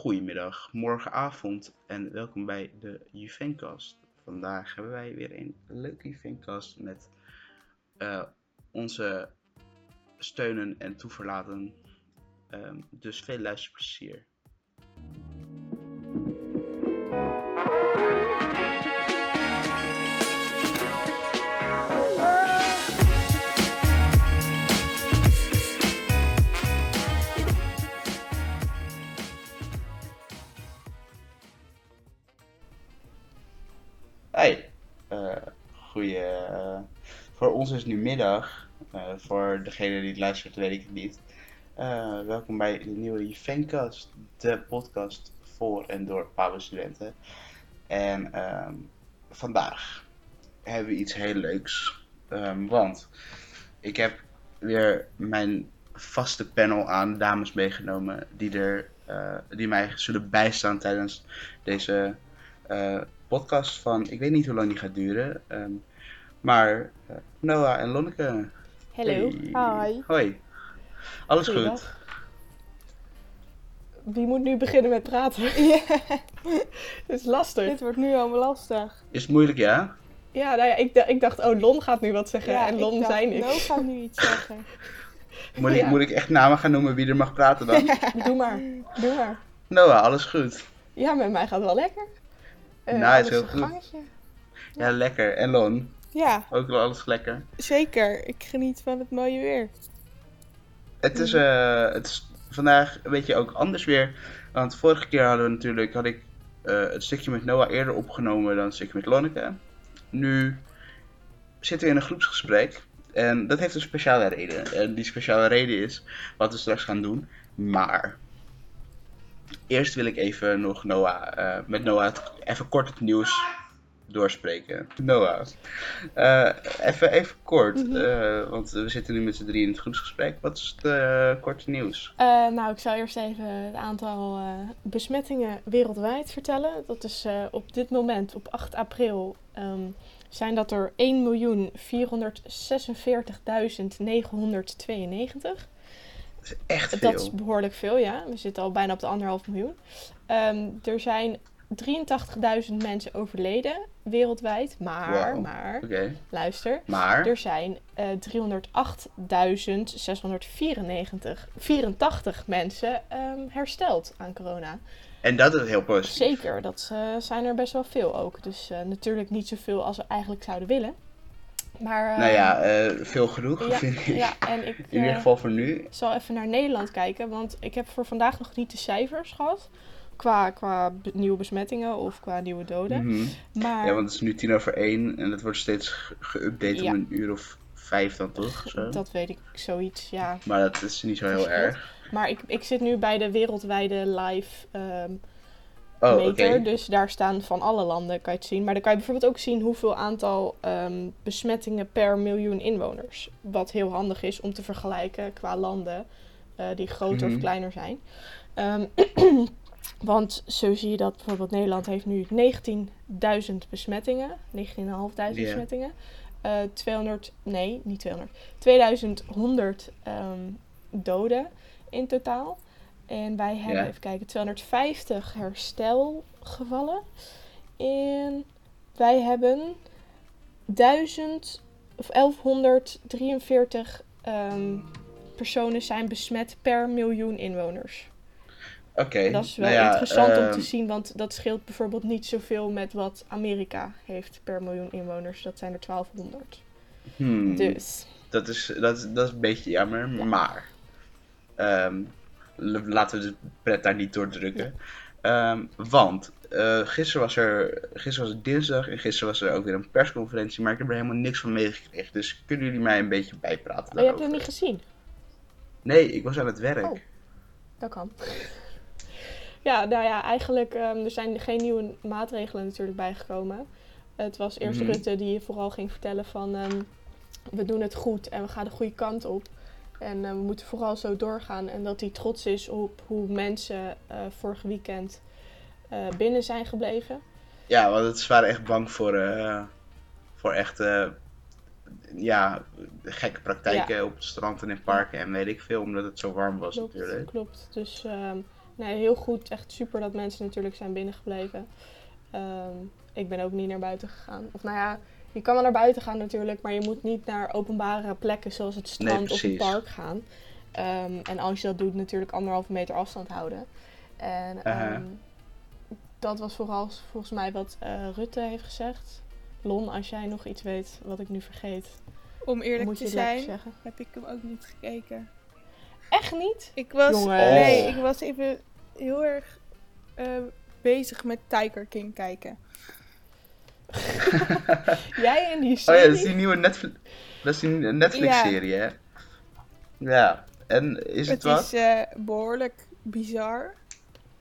goedemiddag, morgenavond en welkom bij de Juvencast. Vandaag hebben wij weer een leuke Juvencast met eh, onze steunen en toeverlaten. Ehm, dus veel luisterplezier. Voor ons is nu middag. Eh, voor degene die het luistert, weet ik het niet. Eh, welkom bij de nieuwe Juvencast, de podcast voor en door Pabo-studenten. En ehm, vandaag hebben we iets heel leuks. Ehm, want ik heb weer mijn vaste panel aan dames meegenomen die, er, eh, die mij zullen bijstaan tijdens deze podcast van, ik weet niet hoe lang die gaat duren. ehm, maar Noah en Lonneke. Hallo. Hey. Hi. Hoi. Alles goed? Wie moet nu beginnen met praten? Het is lastig. Dit wordt nu allemaal lastig. Is het moeilijk, ja? Ja, nou ja, ik, ik dacht, oh, Lon gaat nu wat zeggen en ik Lon dacht, zei niks. No gaat nu iets zeggen. Moet ik, Ja. moet ik echt namen gaan noemen wie er mag praten dan? Doe maar, doe maar. Noah, alles goed? Ja, met mij gaat het wel lekker. Eh, Nice, alles heel goed. gangetje. Ja, lekker. En Lon? Ja, Ook wel alles lekker? zeker. Ik geniet van het mooie weer. Het is, eh, het is vandaag een beetje ook anders weer. Want vorige keer hadden we natuurlijk, had ik eh, het stukje met Noah eerder opgenomen dan het stukje met Lonneke. Nu zitten we in een groepsgesprek. En dat heeft een speciale reden. En die speciale reden is wat we straks gaan doen. Maar eerst wil ik even nog Noah, eh, met Noah even kort het nieuws doorspreken. Noah, eh, even, even kort, Mhm. eh, want we zitten nu met z'n drie in het groepsgesprek. Wat is het eh, korte nieuws? Nou, ik zal eerst even het aantal besmettingen wereldwijd vertellen. Dat is op dit moment, op 8 april, ehm, zijn dat er 1.446.992. Dat is echt veel. Dat is behoorlijk veel, ja. We zitten al bijna op de anderhalf miljoen. Ehm, er zijn 83.000 mensen overleden wereldwijd. Maar, maar, luister. maar... Er zijn eh 308.694 84 mensen ehm, hersteld aan corona. En dat is heel positief. Zeker, dat eh, zijn er best wel veel ook. Dus eh, natuurlijk niet zoveel als we eigenlijk zouden willen. Maar, eh, Nou ja, eh, veel genoeg, ja, vind ik. ja, en ik In ieder eh, geval voor nu. zal even naar Nederland kijken. Want ik heb voor vandaag nog niet de cijfers gehad. Qua, qua nieuwe besmettingen of qua nieuwe doden. Mhm. Maar Ja, want het is nu tien over één en het wordt steeds ge- geüpdate Ja. om een uur of vijf dan toch? Zo. dat weet ik zoiets, ja. Maar dat is niet zo heel erg. Maar ik, ik zit nu bij de wereldwijde live ehm, Oh, oké. meter. Dus daar staan van alle landen, kan je het zien. Maar dan kan je bijvoorbeeld ook zien hoeveel aantal ehm, besmettingen per miljoen inwoners. Wat heel handig is om te vergelijken qua landen eh, die groter Mhm. of kleiner zijn. Ehm, want zo zie je dat bijvoorbeeld Nederland heeft nu 19.000 besmettingen. 19.500 Ja. besmettingen. Eh 200, nee, niet 200. 2100 ehm, doden in totaal. En wij hebben, even kijken, 250 herstelgevallen. En wij hebben 1000 of 1143 ehm, personen zijn besmet per miljoen inwoners. Oké. Dat is wel nou ja, interessant om ehm, te zien, want dat scheelt bijvoorbeeld niet zoveel met wat Amerika heeft per miljoen inwoners. Dat zijn er 1200. hmm, Dus, dat, is, dat, is, dat is een beetje jammer, Ja. maar... ehm, laten we de pret daar niet doordrukken. Ehm, want eh, gisteren, was er, gisteren was het dinsdag en gisteren was er ook weer een persconferentie, maar ik heb er helemaal niks van meegekregen. Dus kunnen jullie mij een beetje bijpraten oh, je hebt het niet gezien? Nee, ik was aan het werk. Oh. Dat kan. Ja, nou ja, eigenlijk um, er zijn geen nieuwe maatregelen natuurlijk bijgekomen. Het was eerst Mhm. Rutte die vooral ging vertellen van um, we doen het goed en we gaan de goede kant op. En uh, we moeten vooral zo doorgaan. En dat hij trots is op hoe mensen uh, vorig weekend uh, binnen zijn gebleven. Ja, want het waren echt bang voor, voor echt ja, gekke praktijken ja. op het strand en in parken en weet ik veel, omdat het zo warm was klopt, natuurlijk. Klopt, dus um, nee, heel goed. Echt super dat mensen natuurlijk zijn binnengebleven. Ehm, ik ben ook niet naar buiten gegaan. Of nou ja, je kan wel naar buiten gaan natuurlijk, maar je moet niet naar openbare plekken zoals het strand of het park gaan. Ehm, en als je dat doet, natuurlijk anderhalve meter afstand houden. En ehm, dat was vooral volgens mij wat eh, Rutte heeft gezegd. Lon, als jij nog iets weet wat ik nu vergeet, Om eerlijk moet je te zijn, zeggen. heb ik hem ook niet gekeken. Echt niet? Ik was, Jongens. nee, Oh. ik was even heel erg eh, bezig met Tiger King kijken. Jij en die Oh serie? ja, dat is die nieuwe Netflix, dat is die Netflix-serie, hè? Ja, en is het, Het wat? is eh, behoorlijk bizar,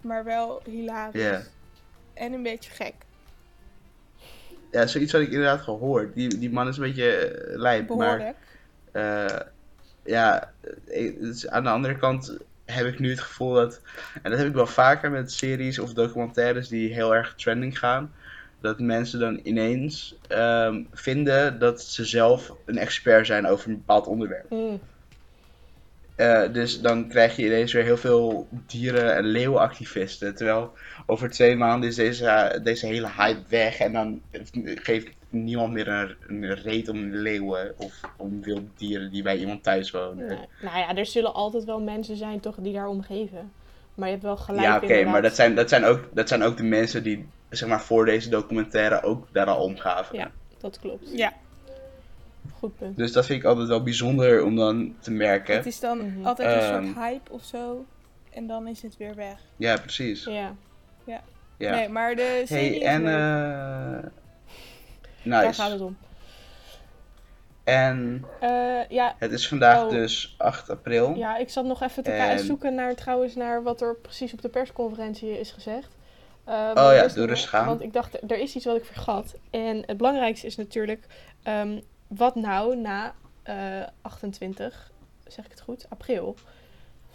maar wel hilarisch. En een beetje gek. Ja, zoiets had ik inderdaad gehoord. Die, die man is een beetje eh, lijp, maar... Behoorlijk. eh, ja, dus aan de andere kant heb ik nu het gevoel dat... En dat heb ik wel vaker met series of documentaires die heel erg trending gaan. Dat mensen dan ineens ehm, vinden dat ze zelf een expert zijn over een bepaald onderwerp. Mm, Eh, dus dan krijg je ineens weer heel veel dieren- en leeuwenactivisten. Terwijl over twee maanden is deze, deze hele hype weg. En dan geeft niemand meer een, een reet om leeuwen of om wilde dieren die bij iemand thuis wonen. nee. Nou ja, er zullen altijd wel mensen zijn toch die daar om geven. Maar je hebt wel gelijk ja, oké, maar dat zijn, dat, zijn ook, dat zijn ook de mensen die zeg maar, voor deze documentaire ook daar al omgaven. Ja. Dat klopt. Ja, Goed punt. Dus dat vind ik altijd wel bijzonder om dan te merken. het is dan Mhm. altijd een Ehm. soort hype of zo. En dan is het weer weg. Ja, precies. Ja, Ja. Nee, maar de serie hey, is en... eh daar nice. gaat het om. En Eh, ja, het is vandaag Oh. dus 8 april. ja, ik zat nog even te En- zoeken naar trouwens naar wat er precies op de persconferentie is gezegd. Eh, Oh ja, doe nog- rustig aan. Want ik dacht, er is iets wat ik vergat. En het belangrijkste is natuurlijk, ehm, wat nou na eh 28, zeg ik het goed, april?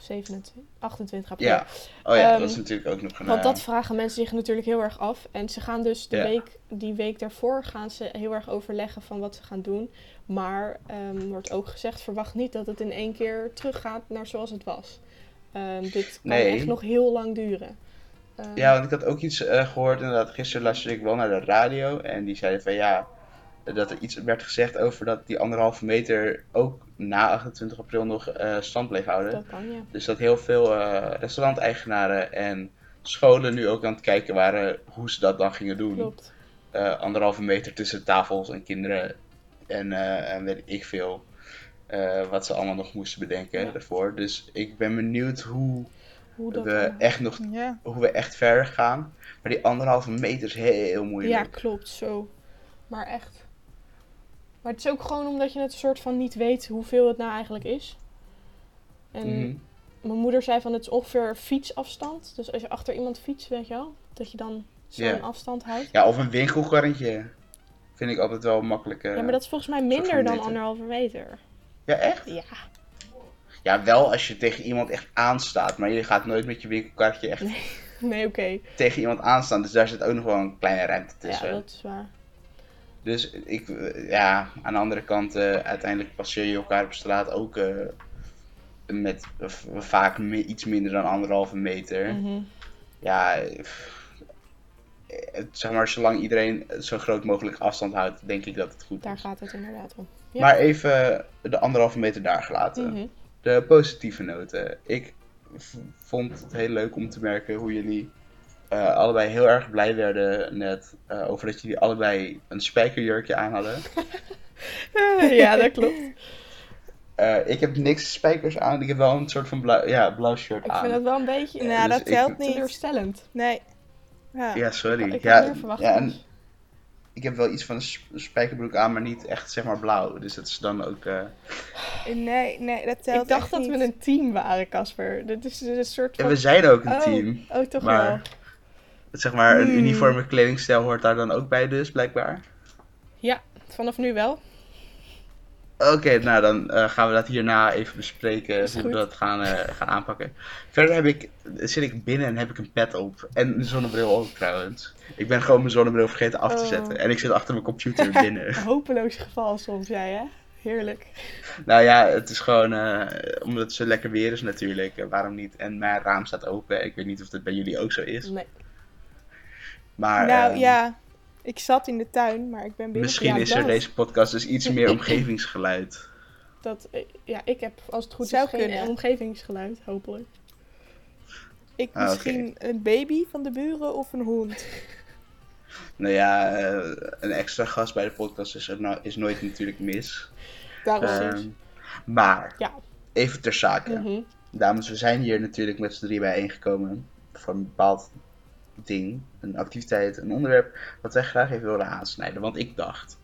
27, 28 april. Ja. Oh ja, Ehm, dat is natuurlijk ook nog een... Want eh, dat vragen mensen zich natuurlijk heel erg af. En ze gaan dus de Ja. week, die week daarvoor gaan ze heel erg overleggen van wat ze gaan doen. Maar ehm, wordt ook gezegd, verwacht niet dat het in één keer teruggaat naar zoals het was. Ehm, dit kan Nee. echt nog heel lang duren. Ehm, Ja, want ik had ook iets eh, gehoord, inderdaad. Gisteren luisterde ik wel naar de radio. En die zeiden van ja, dat er iets werd gezegd over dat die anderhalve meter ook na 28 april nog eh, stand bleef houden. Dat kan, ja. Dus dat heel veel eh restauranteigenaren en scholen nu ook aan het kijken waren hoe ze dat dan gingen doen. Klopt. eh, anderhalve meter tussen tafels en kinderen en, eh, en weet ik veel. eh, wat ze allemaal nog moesten bedenken Ja. daarvoor. Dus ik ben benieuwd hoe Hoe dat we echt nog Ja. hoe we echt verder gaan. Maar die anderhalve meter is heel Ja, moeilijk. klopt, zo. Maar echt. Maar het is ook gewoon omdat je het een soort van niet weet hoeveel het nou eigenlijk is. En Mhm. mijn moeder zei van het is ongeveer fietsafstand. Dus als je achter iemand fietst, weet je wel, dat je dan zo'n Ja. afstand houdt. Ja, of een winkelkarretje. Vind ik altijd wel makkelijk. eh. Ja, maar dat is volgens mij minder dan anderhalve meter. Ja, echt? Ja. Ja, wel als je tegen iemand echt aanstaat. Maar je gaat nooit met je winkelkarretje echt Nee, oké. tegen iemand aanstaan. Dus daar zit ook nog wel een kleine ruimte Ja, tussen. dat is waar. Dus ik, eh, ja, aan de andere kant, eh, uiteindelijk passeer je elkaar op straat ook eh, met vaak iets minder dan anderhalve meter. Mhm. Ja, het- zeg maar, zolang iedereen zo groot mogelijk afstand houdt, denk ik dat het goed Daar is. gaat het inderdaad om. Ja. Maar even de anderhalve meter daar gelaten. Mhm. De positieve noten. Ik vond het heel leuk om te merken hoe jullie eh, allebei heel erg blij werden net eh, over dat jullie allebei een spijkerjurkje aan hadden. ja, dat klopt. Eh, ik heb niks spijkers aan, ik heb wel een soort van blauw, ja, blauw shirt Ik aan. vind het wel een beetje Nou, dus dat ik- telt niet. teleurstellend. Nee. Ja. Ja, sorry. Ik ja, had verwacht. ja, en ik heb wel iets van een sp- spijkerbroek aan, maar niet echt zeg maar blauw. Dus dat is dan ook. eh, Nee, nee, dat telt ik dacht echt dat niet. we een team waren, Casper. Dit is dus een soort van... we zijn ook een oh, team. Oh, toch maar- wel. Zeg maar, een Hmm. uniforme kledingstijl hoort daar dan ook bij, dus blijkbaar. Vanaf nu wel. Oké, nou dan eh, gaan we dat hierna even bespreken hoe we dat gaan, eh, gaan aanpakken. Verder heb ik, zit ik binnen en heb ik een pet op. En een zonnebril ook trouwens. Ik ben gewoon mijn zonnebril vergeten af te Oh. zetten. En ik zit achter mijn computer binnen. Hopeloos geval soms, jij hè? Heerlijk. Nou ja, het is gewoon eh, omdat het zo lekker weer is natuurlijk. waarom niet? En mijn raam staat open. Ik weet niet of dat bij jullie ook zo is. Nee. Maar nou ehm, ja, ik zat in de tuin, maar ik ben binnen. misschien ja, is er deze podcast dus iets meer omgevingsgeluid. Dat, eh, ja, ik heb als het goed Zou is geen kunnen. omgevingsgeluid, hopelijk. Ik Ah, misschien een baby van de buren of een hond. Nou ja, eh, een extra gast bij de podcast is, er no- is nooit natuurlijk mis. Daarom. Ehm, maar, Ja. even ter zake. Mhm. Dames, we zijn hier natuurlijk met z'n drie bijeengekomen voor een bepaald ding, een activiteit, een onderwerp wat wij graag even willen aansnijden. Want ik dacht,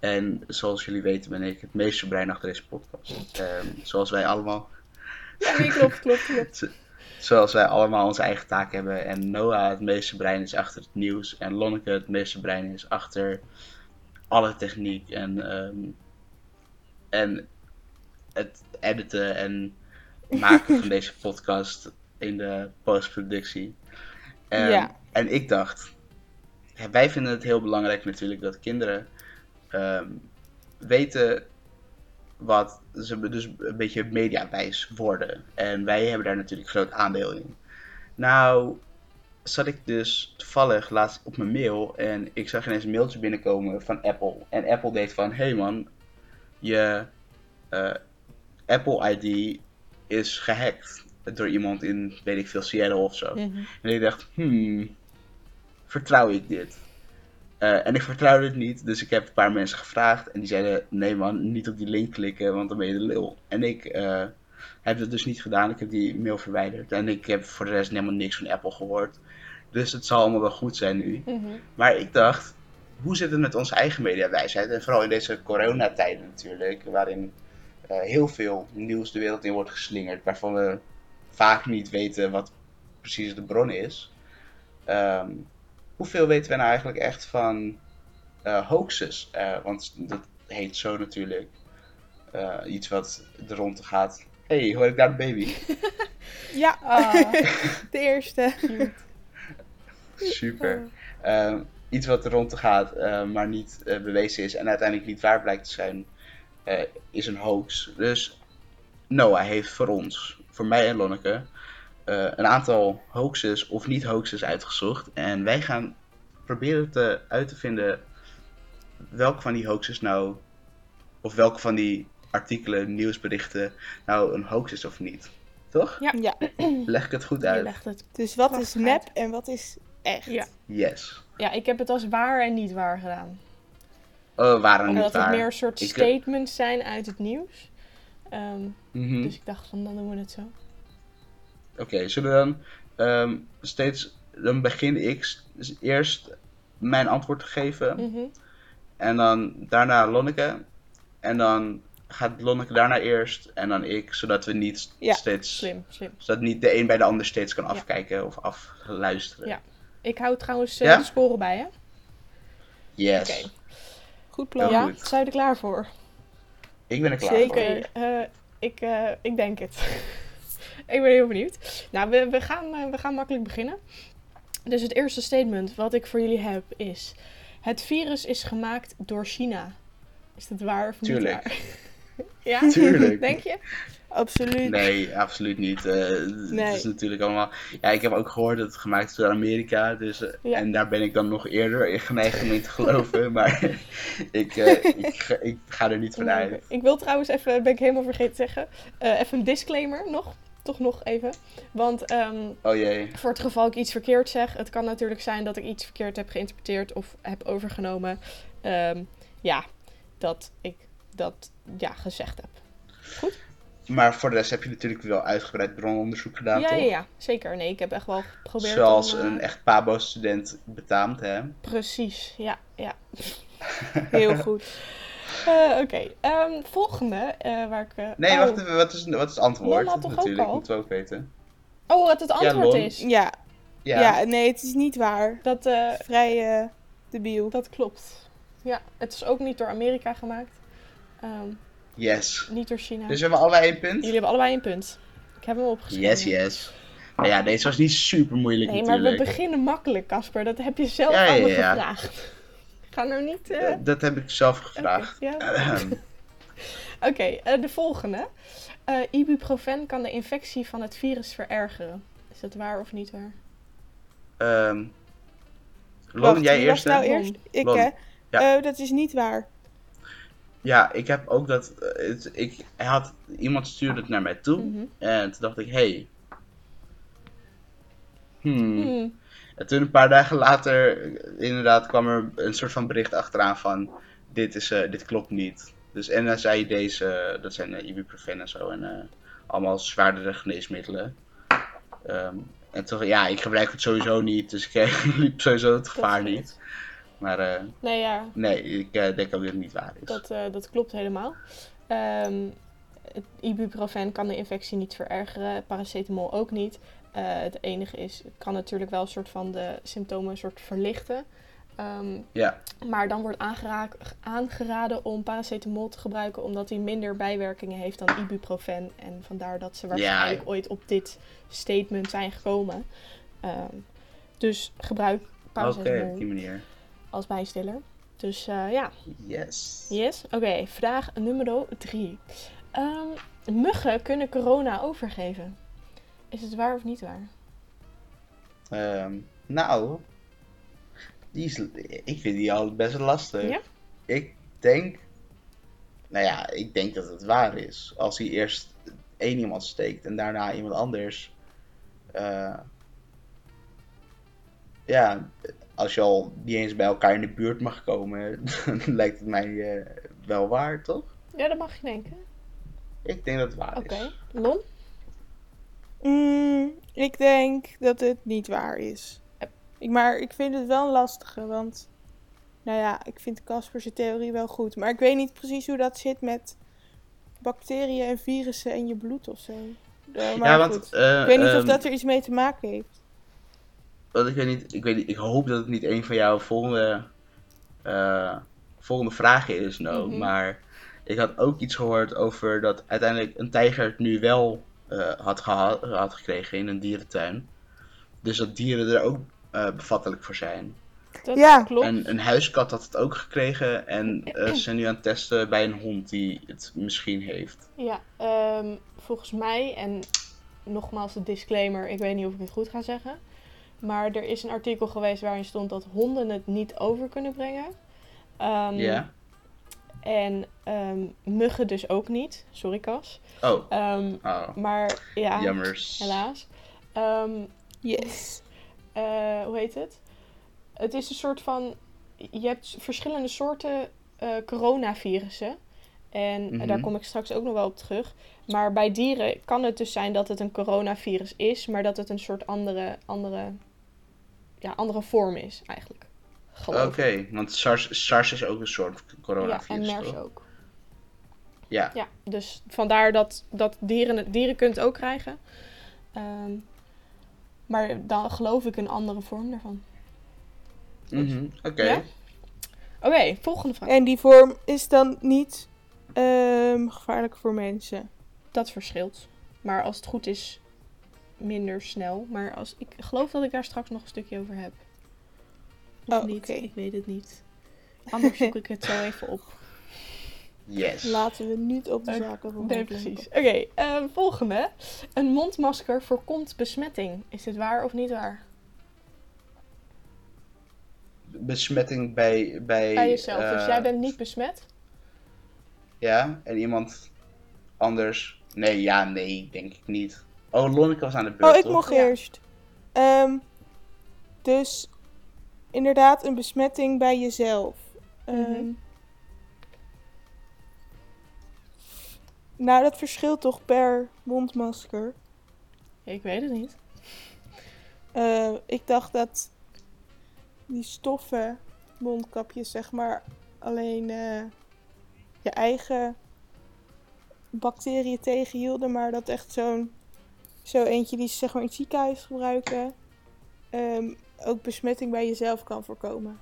en zoals jullie weten ben ik het meeste brein achter deze podcast. Ehm, zoals wij allemaal, Ja, nee, klopt, klopt, klopt. zoals wij allemaal onze eigen taak hebben. En Noah het meeste brein is achter het nieuws en Lonneke het meeste brein is achter alle techniek en, ehm, en het editen en maken van deze podcast in de postproductie. Ja. En ik dacht, wij vinden het heel belangrijk natuurlijk dat kinderen ehm, weten wat ze dus een beetje mediawijs worden. En wij hebben daar natuurlijk groot aandeel in. Nou, zat ik dus toevallig laatst op mijn mail en ik zag ineens een mailtje binnenkomen van Apple. En Apple deed van, hey man, je eh, Apple ID is gehackt door iemand in, weet ik veel, Seattle of zo. En ik dacht, hmm, vertrouw ik dit? Eh, en ik vertrouwde het niet, dus ik heb een paar mensen gevraagd. En die zeiden, nee man, niet op die link klikken, want dan ben je de lul. En ik eh, heb het dus niet gedaan, ik heb die mail verwijderd. En ik heb voor de rest helemaal niks van Apple gehoord. Dus het zal allemaal wel goed zijn nu. Mhm. Maar ik dacht, hoe zit het met onze eigen mediawijsheid? En vooral in deze coronatijden natuurlijk, waarin eh, heel veel nieuws de wereld in wordt geslingerd, waarvan we vaak niet weten wat precies de bron is. Ehm, hoeveel weten we nou eigenlijk echt van eh, hoaxes? Eh, want dat heet zo natuurlijk. Eh, iets wat er rond gaat. hey, hoor ik daar een baby? Ja, Ah, de eerste. Super. Ehm, iets wat er rond gaat, eh, maar niet bewezen is en uiteindelijk niet waar blijkt te zijn, eh, is een hoax. Dus Noah heeft voor ons, voor mij en Lonneke, eh, een aantal hoaxes of niet hoaxes uitgezocht. En wij gaan proberen te, uit te vinden welke van die hoaxes nou, of welke van die artikelen, nieuwsberichten, nou een hoax is of niet. Toch? Ja. Ja, Leg ik het goed Je uit? legt het. dus wat is nep uit. en wat is echt? Ja. Yes. ja, ik heb het als waar en niet waar gedaan. Oh, waren niet Omdat het waar. meer een soort Ik, eh, statements zijn uit het nieuws. Ehm, Mhm. Dus ik dacht van, dan doen we het zo. Oké, zullen we dan ehm, steeds, dan begin ik dus eerst mijn antwoord te geven Mhm. en dan daarna Lonneke en dan gaat Lonneke daarna eerst en dan ik, zodat we niet Ja, steeds, Slim, slim. zodat niet de een bij de ander steeds kan Ja. afkijken of afluisteren. Ja. Ik hou trouwens eh, Ja? de sporen bij, hè? Yes, Oké. Goed plan. Ja, zijn we er klaar voor? Ik ben er klaar Zeker. voor. Eh, ik, eh, ik denk het. ik ben heel benieuwd. Nou, we, we, gaan, eh, we gaan makkelijk beginnen. Dus het eerste statement wat ik voor jullie heb is... Het virus is gemaakt door China. Is dat waar of niet Tuurlijk. waar? ja? Tuurlijk. Denk je? Absoluut. Nee, absoluut niet. Eh, Het Nee. is natuurlijk allemaal. Ja, ik heb ook gehoord dat het gemaakt is door Amerika. Dus, eh, Ja. En daar ben ik dan nog eerder in geneigd om in te geloven. maar ik, eh, ik, ga, ik ga er niet Nee, vanuit. oké. Ik wil trouwens even, ben ik helemaal vergeten te zeggen, even een disclaimer nog. Toch nog even. Want ehm, Oh jee. voor het geval ik iets verkeerd zeg, het kan natuurlijk zijn dat ik iets verkeerd heb geïnterpreteerd of heb overgenomen. Ehm, ja, dat ik dat ja, gezegd heb. Maar voor de rest heb je natuurlijk wel uitgebreid brononderzoek gedaan, ja, toch? ja, ja, zeker. Nee, ik heb echt wel geprobeerd Zoals om, eh, een echt Pabo-student betaamt, hè? Precies, ja, ja. Heel goed. Eh, Oké, ehm, volgende eh, waar ik... eh, Nee, oh. wacht even. Wat is, wat is het antwoord? Lola toch ook natuurlijk, al? moeten we ook weten. Oh, wat het antwoord is. Ja. Ja. Ja. nee, het is niet waar. Dat, eh, Vrij eh debiel. Dat klopt. Ja, het is ook niet door Amerika gemaakt. Ehm, Yes. niet door China. Dus we hebben allebei één punt? Jullie hebben allebei een punt. Ik heb hem opgeschreven. Yes, yes. Nou ja, deze was niet super moeilijk Nee, maar we beginnen makkelijk, Casper. Dat heb je zelf Ja, ja, ja. gevraagd. Ga nou niet... eh, dat heb ik zelf gevraagd. oké, eh, de volgende. Eh, ibuprofen kan de infectie van het virus verergeren. Is dat waar of niet waar? Ehm Lon, Wacht, jij eerst, nou eerst? Ik, hè? Dat is niet waar. Ja, ik heb ook dat. eh, het, ik had, iemand stuurde het naar mij toe. Mhm. En toen dacht ik, hey. Hmm. Hmm. En toen een paar dagen later, inderdaad, kwam er een soort van bericht achteraan van: dit, is, eh, dit klopt niet. Dus en dan zei je deze, dat zijn eh, ibuprofen en zo, en allemaal zwaardere geneesmiddelen. Ehm, en toch, ja, ik gebruik het sowieso niet, dus ik liep sowieso het gevaar niet. Maar eh, Nee, ja, nee, ik eh, denk ook dat het niet waar is. dat, eh, dat klopt helemaal. Ehm, het ibuprofen kan de infectie niet verergeren, paracetamol ook niet. Het enige is, het kan natuurlijk wel een soort van de symptomen een soort verlichten. Ehm, Ja, maar dan wordt aangera- aangeraden om paracetamol te gebruiken omdat hij minder bijwerkingen heeft dan ibuprofen. En vandaar dat ze waarschijnlijk ooit op dit statement zijn gekomen. Ehm, dus gebruik oké, paracetamol op die manier. Als bijstiller. Dus eh, ja, Yes. yes. Oké, vraag nummer drie. Ehm, muggen kunnen corona overgeven. Is het waar of niet waar? Ehm, nou, die is, ik vind die al best lastig. Ja? Ik denk, nou ja, ik denk dat het waar is. Als hij eerst één iemand steekt en daarna iemand anders. eh, ja, als je al niet eens bij elkaar in de buurt mag komen, dan lijkt het mij eh, wel waar, toch? Ja, dat mag je denken. Ik denk dat het waar Oké. is. Lon? Mm, ik denk dat het niet waar is. Ik, maar ik vind het wel een lastige, want... Nou ja, ik vind Casper's theorie wel goed. Maar ik weet niet precies hoe dat zit met bacteriën en virussen in je bloed of zo. Eh, maar ja, want goed. eh, ik weet niet of ehm, dat er iets mee te maken heeft. Want ik weet niet, ik weet niet, ik hoop dat het niet een van jouw volgende, eh, volgende vragen is, no. Mhm. Maar ik had ook iets gehoord over dat uiteindelijk een tijger het nu wel eh, had, geha- had gekregen in een dierentuin. Dus dat dieren er ook eh, bevattelijk voor zijn. Dat Ja. klopt. En een huiskat had het ook gekregen en eh, ze zijn nu aan het testen bij een hond die het misschien heeft. Ja, ehm, volgens mij, en nogmaals de disclaimer, ik weet niet of ik het goed ga zeggen. Maar er is een artikel geweest waarin stond dat honden het niet over kunnen brengen. Ehm, Ja? En ehm, muggen dus ook niet. Sorry, Cas. Oh, Ehm, oh. maar ja, jammers. helaas. Yes. eh, hoe heet het? Het is een soort van. Je hebt verschillende soorten eh, coronavirussen. En eh, Mhm. daar kom ik straks ook nog wel op terug. Maar bij dieren kan het dus zijn dat het een coronavirus is, maar dat het een soort andere, andere, ja, andere vorm is eigenlijk. Geloof Oké, want SARS, SARS is ook een soort Ja, en coronavirus, MERS toch? ook. Ja. Ja, dus vandaar dat, dat dieren, het- dieren het ook krijgen. Ehm, maar dan geloof ik een andere vorm daarvan. Mhm, Oké. Ja? Oké, volgende vraag. En die vorm is dan niet ehm, gevaarlijk voor mensen. Dat verschilt. Maar als het goed is, minder snel. Maar als, ik geloof dat ik daar straks nog een stukje over heb. Of Oh, niet, oké. ik weet het niet. Anders zoek ik het zo even op. Yes. Laten we niet op de Eh, zaken van Nee, precies. Oké, ehm, volgende. Een mondmasker voorkomt besmetting. Is dit waar of niet waar? Besmetting bij... Bij, Bij jezelf. dus eh, jij bent niet besmet? Ja, en iemand anders... Nee, ja, nee, denk ik niet. Oh, Lonneke was aan de beurt, Oh, ik toch? mocht Ja. eerst. Ehm, dus inderdaad een besmetting bij jezelf. Ehm, Mhm. Nou, dat verschilt toch per mondmasker. Ik weet het niet. Eh, ik dacht dat die stoffen mondkapjes, zeg maar, alleen eh, je eigen bacteriën tegenhielden, maar dat echt zo'n zo eentje die ze zeg maar in het ziekenhuis gebruiken, ehm, ook besmetting bij jezelf kan voorkomen.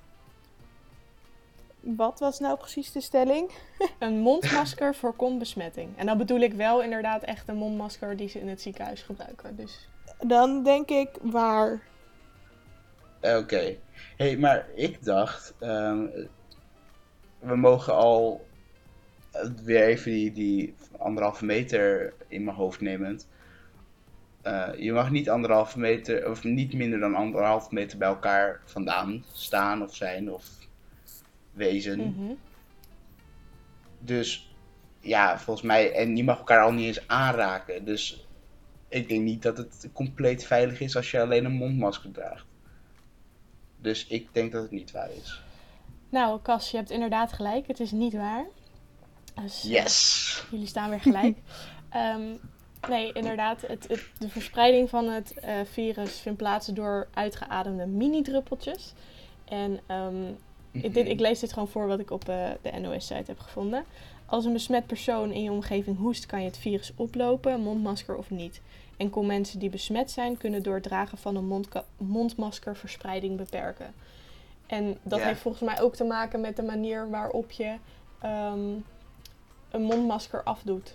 Wat was nou precies de stelling? Een mondmasker voorkomt besmetting. En dan bedoel ik wel inderdaad echt een mondmasker die ze in het ziekenhuis gebruiken. Dus Dan denk ik waar. Oké. hey, maar ik dacht... ehm, we mogen al weer even die, die anderhalve meter in mijn hoofd nemend. Eh, je mag niet anderhalve meter, of niet minder dan anderhalve meter bij elkaar vandaan staan of zijn of wezen. Mhm. Dus ja, volgens mij, en je mag elkaar al niet eens aanraken. Dus ik denk niet dat het compleet veilig is als je alleen een mondmasker draagt. Dus ik denk dat het niet waar is. Nou, Cas, je hebt inderdaad gelijk. Het is niet waar. Dus, eh, Yes! jullie staan weer gelijk. Ehm, nee, inderdaad. Het, het- de verspreiding van het eh, virus vindt plaats door uitgeademde mini-druppeltjes. En ehm, ik, dit, ik lees dit gewoon voor wat ik op eh, de NOS-site heb gevonden. Als een besmet persoon in je omgeving hoest, kan je het virus oplopen, mondmasker of niet. Enkel mensen die besmet zijn, kunnen door het dragen van een mondka- mondmasker verspreiding beperken. En dat Ja. heeft volgens mij ook te maken met de manier waarop je ehm, een mondmasker afdoet.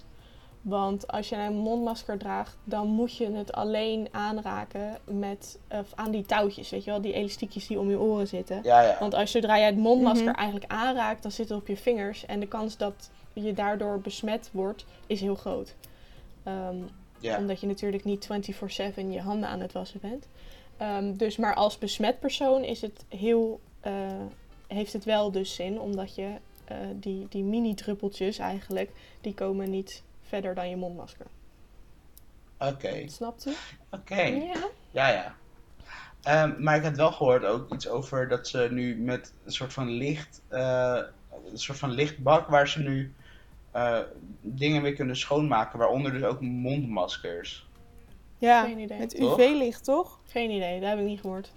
Want als je een mondmasker draagt, dan moet je het alleen aanraken met, of aan die touwtjes, weet je wel, die elastiekjes die om je oren zitten. Ja, ja. Want als zodra jij het mondmasker Mhm. eigenlijk aanraakt, dan zit het op je vingers. En de kans dat je daardoor besmet wordt, is heel groot. Ehm, ja. Omdat je natuurlijk niet 24-7 je handen aan het wassen bent. Ehm, dus maar als besmet persoon is het heel, eh, heeft het wel dus zin. Omdat je eh, die, die mini-druppeltjes eigenlijk, die komen niet verder dan je mondmasker. Oké, Snapt u? oké. Ja. Ja, ja. Ehm, maar ik had wel gehoord ook iets over dat ze nu met een soort van licht, eh, een soort van lichtbak waar ze nu eh, dingen mee kunnen schoonmaken, waaronder dus ook mondmaskers. Ja, Geen idee. met? UV-licht, toch? Geen idee, dat heb ik niet gehoord.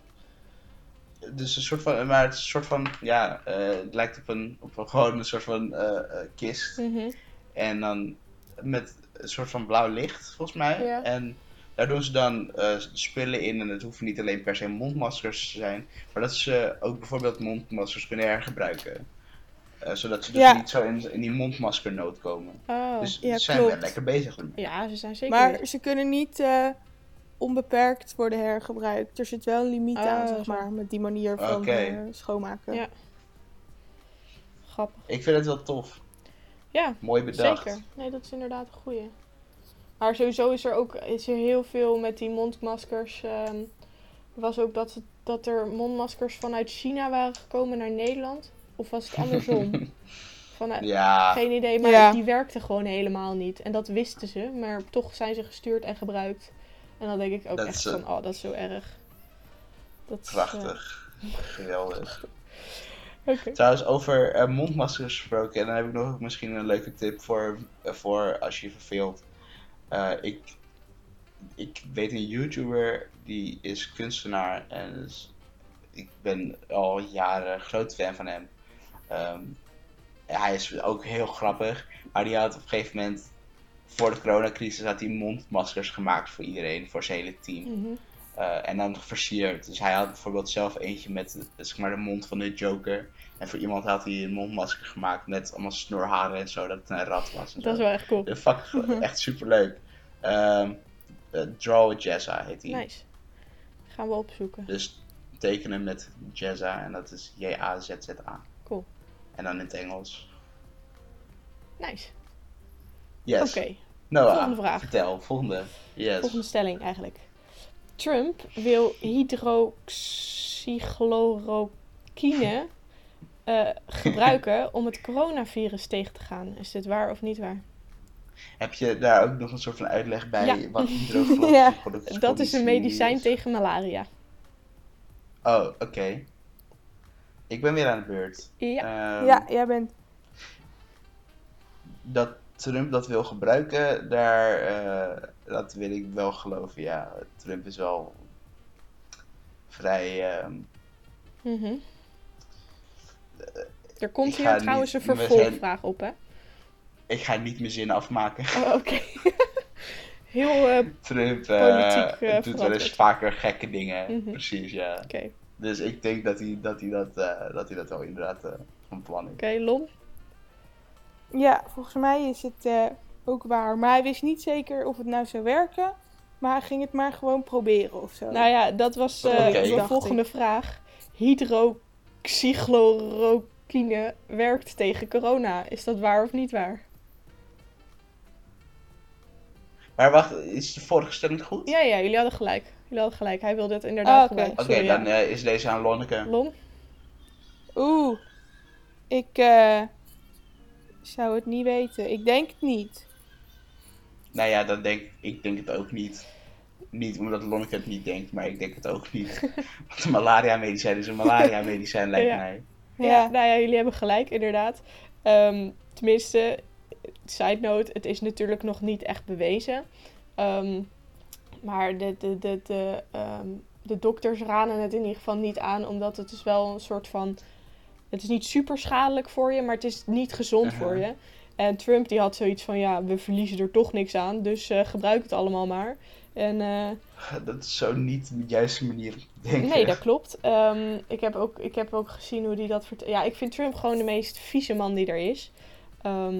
Dus een soort van, maar het is een soort van, ja, eh, het lijkt op een, op een gewoon een soort van eh, eh, kist. Mhm. En dan met een soort van blauw licht, volgens mij. Ja. En daar doen ze dan eh, spullen in. En het hoeven niet alleen per se mondmaskers te zijn. Maar dat ze ook bijvoorbeeld mondmaskers kunnen hergebruiken. Eh, zodat ze dus Ja. niet zo in, in die mondmaskernood komen. Oh. dus ja, ze zijn wel klopt. lekker bezig ermee. Ja, ze zijn zeker. Maar ze kunnen niet eh, onbeperkt worden hergebruikt. Er zit wel een limiet aan, Oh, zeg maar, met die manier van eh, schoonmaken. Ja. Grappig. Ik vind het wel tof. Ja, Mooi bedacht. zeker. Nee, dat is inderdaad een goeie. Maar sowieso is er ook is er heel veel met die mondmaskers. ehm, was ook dat, dat er mondmaskers vanuit China waren gekomen naar Nederland. Of was het andersom? Vanuit, Ja, Geen idee, maar Ja. die werkten gewoon helemaal niet. En dat wisten ze, maar toch zijn ze gestuurd en gebruikt. En dan denk ik ook Dat echt is, van, eh, oh, dat is zo erg. Dat is, eh, prachtig. Geweldig. Oké. Trouwens, over eh, mondmaskers gesproken. En dan heb ik nog misschien een leuke tip voor, voor als je je verveelt. Eh, ik, ik weet een YouTuber die is kunstenaar. En ik ben al jaren groot fan van hem. Ehm, hij is ook heel grappig. Maar die had op een gegeven moment. Voor de coronacrisis had hij mondmaskers gemaakt voor iedereen, voor zijn hele team. Mhm. Eh, en dan versierd. Dus hij had bijvoorbeeld zelf eentje met zeg maar, de mond van de Joker. En voor iemand had hij een mondmasker gemaakt met allemaal snorharen en zo, dat het een rat was. En Dat is wel echt cool. De fuck, echt superleuk. Eh, Draw with Jazza heet hij. Nice. Gaan we opzoeken. Dus tekenen met Jazza en dat is J-A-Z-Z-A. Cool. En dan in het Engels. Nice. Yes. Oké, Noah, volgende vraag. vertel. Volgende. Yes. volgende stelling eigenlijk. Trump wil hydroxychloroquine eh, gebruiken om het coronavirus tegen te gaan. Is dit waar of niet waar? Heb je daar ook nog een soort van uitleg bij Ja. wat Ja, Dat is een medicijn is? tegen malaria. Oh, oké. Ik ben weer aan de beurt. Ja. Ehm, ja, jij bent... Dat Trump dat wil gebruiken, daar, eh, dat wil ik wel geloven. Ja, Trump is wel vrij. ehm, Mhm. Er komt hier trouwens een vervolgvraag op, hè? ik ga niet mijn zin afmaken. Oh, Oké. Heel, eh, Trump eh, Politiek, eh, doet wel eens vaker gekke dingen. Mhm. Precies, ja. oké. Dus ik denk dat hij dat, hij dat, eh, dat, hij dat wel inderdaad eh, van plan is. Oké, Lon? Ja, volgens mij is het eh, ook waar. Maar hij wist niet zeker of het nou zou werken. Maar hij ging het maar gewoon proberen of zo. Nou ja, dat was eh, de volgende vraag. Hydroxychloroquine. Chloroquine werkt tegen corona. Is dat waar of niet waar? Maar wacht, is de vorige stelling goed? Ja, ja, jullie hadden gelijk. Jullie hadden gelijk. Hij wilde het inderdaad Ah, oké. gebruiken. Oké, Sorry, dan eh, is deze aan Lonneke. Lon? Oeh, ik eh, zou het niet weten. Ik denk het niet. Nou ja, dan denk ik denk het ook niet. Niet omdat Lonneke het niet denkt, maar ik denk het ook niet. Want een malaria-medicijn is een malaria-medicijn, lijkt Ja. mij. Ja. Ja. nou ja, jullie hebben gelijk, inderdaad. Ehm, tenminste, side note, het is natuurlijk nog niet echt bewezen. Ehm, maar de, de, de, de, ehm, de dokters raden het in ieder geval niet aan, omdat het is wel een soort van... Het is niet super schadelijk voor je, maar het is niet gezond voor je. En Trump die had zoiets van, ja, we verliezen er toch niks aan, dus eh, gebruik het allemaal maar. En eh, Dat is zo niet de juiste manier denken. Nee, dat klopt. Ehm, ik, heb ook, ik heb ook gezien hoe die dat vertelt. Ja, ik vind Trump gewoon de meest vieze man die er is. Ehm,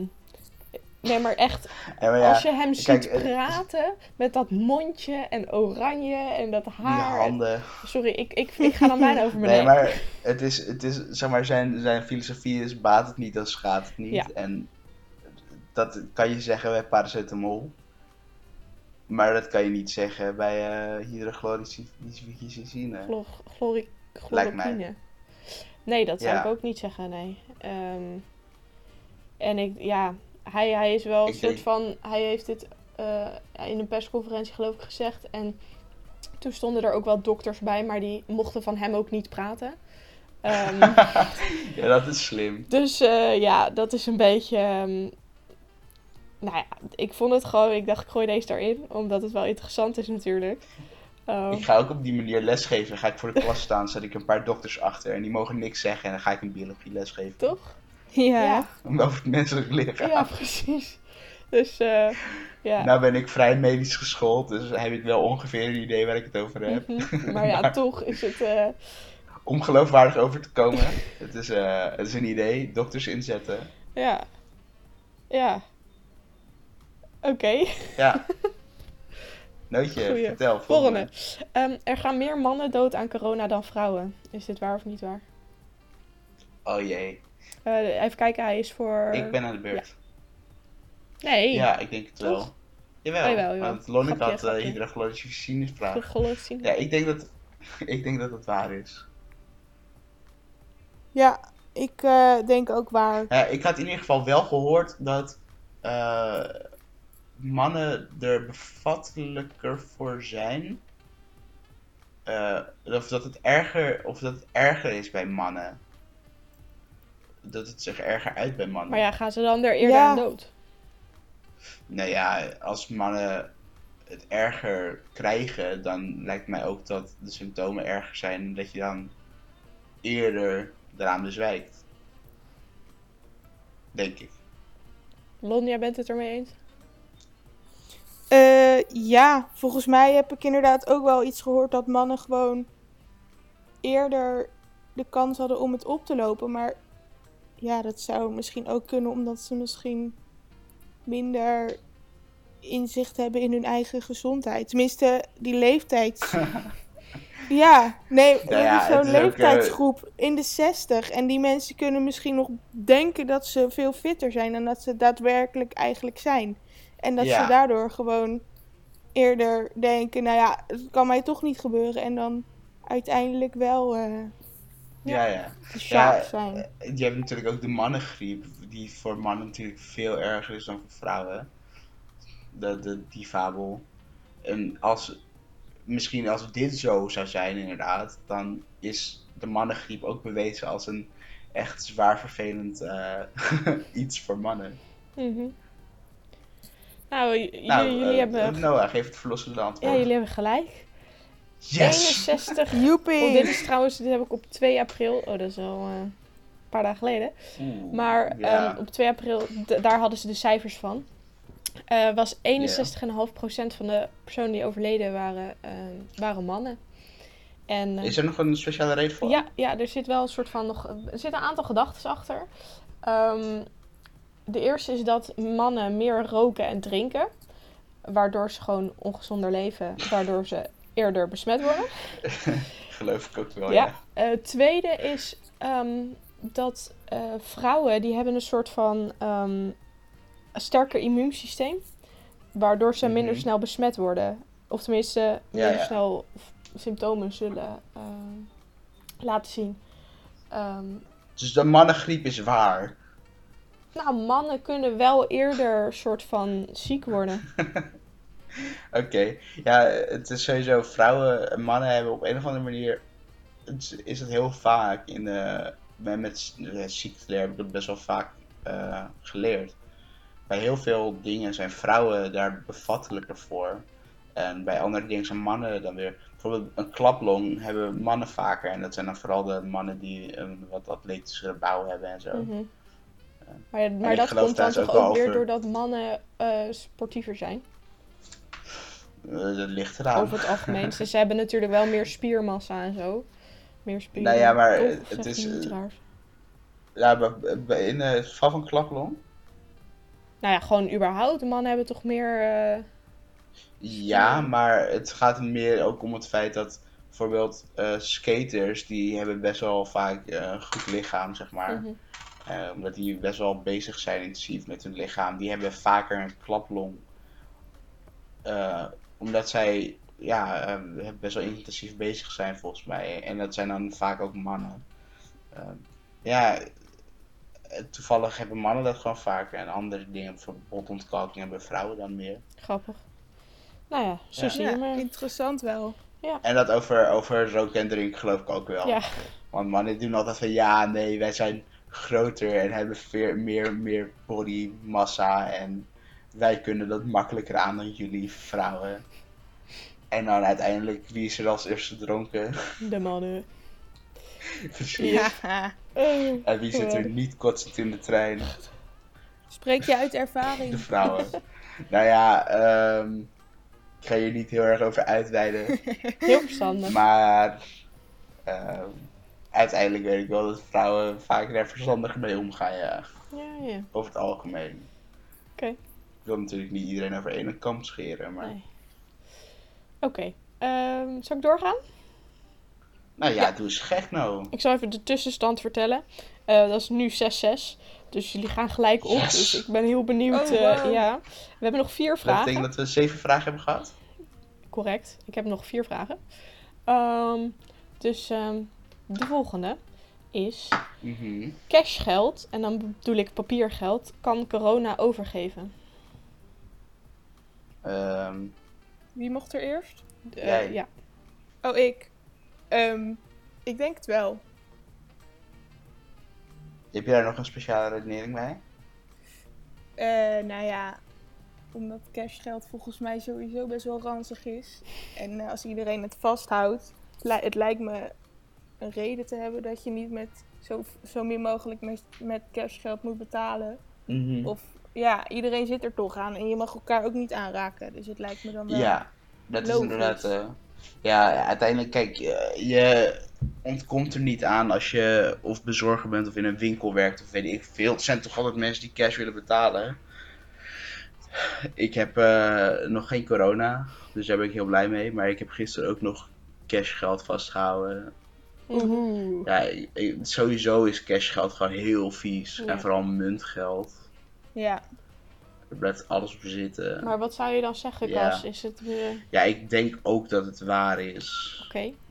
nee, maar echt, Ja, maar ja, als je hem ziet kijk, eh, praten met dat mondje en oranje en dat die haar. handen. Sorry, ik, ik, ik ga dan bijna over mijn Nee, nek. maar het is, het is, zeg maar, zijn, zijn filosofie is baat het niet, dan schaadt het niet. Ja. En dat kan je zeggen bij paracetamol. Maar dat kan je niet zeggen bij eh hydrochloricine. Chlor- chlori- Lijkt mij. chloroquine. Nee, dat zou Ja. ik ook niet zeggen, nee. Ehm, en ik, ja, hij, hij is wel een soort denk- van, hij heeft dit eh, in een persconferentie geloof ik gezegd. En toen stonden er ook wel dokters bij, maar die mochten van hem ook niet praten. Ehm, ja, dat is slim. dus eh, ja, dat is een beetje. ehm, nou ja, ik vond het gewoon. Ik dacht, ik gooi deze erin. Omdat het wel interessant is, natuurlijk. Ehm, Ik ga ook op die manier lesgeven. Dan ga ik voor de klas staan, zet ik een paar dokters achter en die mogen niks zeggen. En dan ga ik een biologie lesgeven. toch? Ja. Ja, Over het menselijk lichaam. ja precies. Dus eh, ja. Nou ben ik vrij medisch geschoold, dus heb ik wel ongeveer een idee waar ik het over heb. Mhm. Maar ja, toch is het. eh, Om geloofwaardig over te komen, het is, eh, het is een idee, dokters inzetten. ja. Ja. Oké. Ja. Nootje, Goeie. vertel. Volgende. Ehm, er gaan meer mannen dood aan corona dan vrouwen. Is dit waar of niet waar? Oh jee, Eh, even kijken, hij is voor. ik ben aan de beurt. Nee. Ja, ik denk het wel. Jawel, Oh, jawel, jawel. want Lonneke Grapje, had uh. Geloof zien. Ja, ik denk dat, ik denk dat het waar is. Ja, ik eh, denk ook waar. Ja, ik had in ieder geval wel gehoord dat eh, mannen er bevattelijker voor zijn. Eh, of, dat het erger, of dat het erger is bij mannen. Dat het zich erger uit bij mannen. Maar ja, gaan ze dan er eerder Ja. aan dood? Nou ja, als mannen het erger krijgen, dan lijkt mij ook dat de symptomen erger zijn. En dat je dan eerder eraan bezwijkt. Denk ik. Lon, jij bent het ermee eens? Eh, ja, volgens mij heb ik inderdaad ook wel iets gehoord dat mannen gewoon eerder de kans hadden om het op te lopen. Maar ja, dat zou misschien ook kunnen omdat ze misschien minder inzicht hebben in hun eigen gezondheid. Tenminste, die leeftijd. ja, nee, Nou ja, zo'n ook, leeftijdsgroep in de 60. En die mensen kunnen misschien nog denken dat ze veel fitter zijn dan dat ze daadwerkelijk eigenlijk zijn. En dat Ja. ze daardoor gewoon eerder denken, nou ja, het kan mij toch niet gebeuren. En dan uiteindelijk wel eh Ja, ja. Ja, zijn. eh, Je hebt natuurlijk ook de mannengriep, die voor mannen natuurlijk veel erger is dan voor vrouwen. De, de, die fabel. En als, misschien als dit zo zou zijn inderdaad, dan is de mannengriep ook bewezen als een echt zwaar vervelend eh, iets voor mannen. Mhm. Nou, Nou, jullie, eh, hebben, Noah, geef het verlossende antwoord. ja, jullie hebben gelijk. Yes! 61. Joepie! Oh, dit is trouwens, dit heb ik op 2 april. Oh, dat is al eh, een paar dagen geleden. Oeh, Maar ja. ehm, op 2 april, daar hadden ze de cijfers van. Eh was 61,5% van de personen die overleden waren, ehm, waren mannen. En, eh, Is er nog een speciale reden voor? ja, ja, er zit wel een soort van nog. Er zit een aantal gedachten achter. Ehm, de eerste is dat mannen meer roken en drinken. Waardoor ze gewoon ongezonder leven. Waardoor ze eerder besmet worden. Geloof ik ook wel, Ja. ja. Eh, tweede is ehm, dat eh, vrouwen die hebben een soort van ehm, een sterker immuunsysteem. Waardoor ze minder Mhm. snel besmet worden. Of tenminste, minder ja. snel symptomen zullen eh, laten zien. Ehm, Dus de mannengriep is waar. Nou, mannen kunnen wel eerder soort van ziek worden. Oké. Ja, het is sowieso vrouwen en mannen hebben op een of andere manier. het is- het heel vaak in de. Met, met ziekteleer heb ik dat best wel vaak eh, geleerd. Bij heel veel dingen zijn vrouwen daar bevattelijker voor. En bij andere dingen zijn mannen dan weer. Bijvoorbeeld een klaplong hebben mannen vaker. En dat zijn dan vooral de mannen die een wat atletischere bouw hebben en zo. Mhm. Maar, ja, maar dat komt dan toch ook weer over- doordat mannen eh, sportiever zijn. Eh, dat ligt eraan. Over het algemeen. Dus ze hebben natuurlijk wel meer spiermassa en zo. Meer spieren. Nou ja, maar het is, eh? Ja, in het geval van klaplong. Nou ja, gewoon überhaupt. Mannen hebben toch meer... Ja, maar het gaat meer ook om het feit dat bijvoorbeeld skaters, die hebben best wel vaak een goed lichaam, zeg maar. mhm. Eh, omdat die best wel bezig zijn intensief met hun lichaam. Die hebben vaker een klaplong. Eh, omdat zij ja, eh, best wel intensief bezig zijn volgens mij. En dat zijn dan vaak ook mannen. Ja, toevallig hebben mannen dat gewoon vaker. En andere dingen, bijvoorbeeld botontkalking, hebben vrouwen dan meer. Grappig. Nou ja, zo Ja. zie je Ja, maar. interessant wel. En dat over, over roken en drinken geloof ik ook wel. Ja. Want mannen doen altijd van ja, nee, wij zijn groter en hebben veel meer, meer bodymassa en wij kunnen dat makkelijker aan dan jullie vrouwen. En dan uiteindelijk, wie is er als eerste dronken? De mannen. Precies. Ja. En wie zit er niet kotsend in de trein? Spreek je uit De ervaring? vrouwen. nou ja, ehm, ik ga hier niet heel erg over uitweiden. Heel verstandig. Maar ehm, uiteindelijk weet ik wel dat vrouwen vaak daar verstandig mee omgaan, ja. Ja, ja. Over het algemeen. Oké. Ik wil natuurlijk niet iedereen over één kam scheren, maar... Nee. Oké. Ehm, zal ik doorgaan? Nou ja, doe eens gek nou. Ik zal even de tussenstand vertellen. Eh, dat is nu 6-6. Dus jullie gaan gelijk op. Yes. Dus ik ben heel benieuwd. Oh, eh, ja. We hebben nog vier Dat vragen. betekent dat we zeven vragen hebben gehad? Correct. Ik heb nog vier vragen. Ehm, dus ehm, de volgende is... Mhm. Cashgeld, en dan bedoel ik papiergeld, kan corona overgeven. Ehm, Wie mocht er eerst? Eh, Jij. ja. Oh, ik. Ehm, ik denk het wel. heb je daar nog een speciale redenering bij? Eh, nou ja, omdat cashgeld volgens mij sowieso best wel ranzig is. En eh, als iedereen het vasthoudt, li- het lijkt me een reden te hebben dat je niet met zo, zo min mogelijk met, met cashgeld moet betalen. Mhm. Of ja, iedereen zit er toch aan en je mag elkaar ook niet aanraken. Dus het lijkt me dan wel. Ja, dat is inderdaad. eh, ja, uiteindelijk, kijk, je, je ontkomt er niet aan als je of bezorger bent of in een winkel werkt of weet ik veel. Het zijn toch altijd mensen die cash willen betalen. Ik heb eh, nog geen corona, dus daar ben ik heel blij mee. Maar ik heb gisteren ook nog cashgeld vastgehouden. Oeh. Ja, ik- sowieso is cashgeld gewoon heel vies. Ja. En vooral muntgeld. Ja. Er blijft alles op zitten. Maar wat zou je dan zeggen, Ja. Cas? Is het... eh, Oké. Ja, ik denk ook dat het waar is.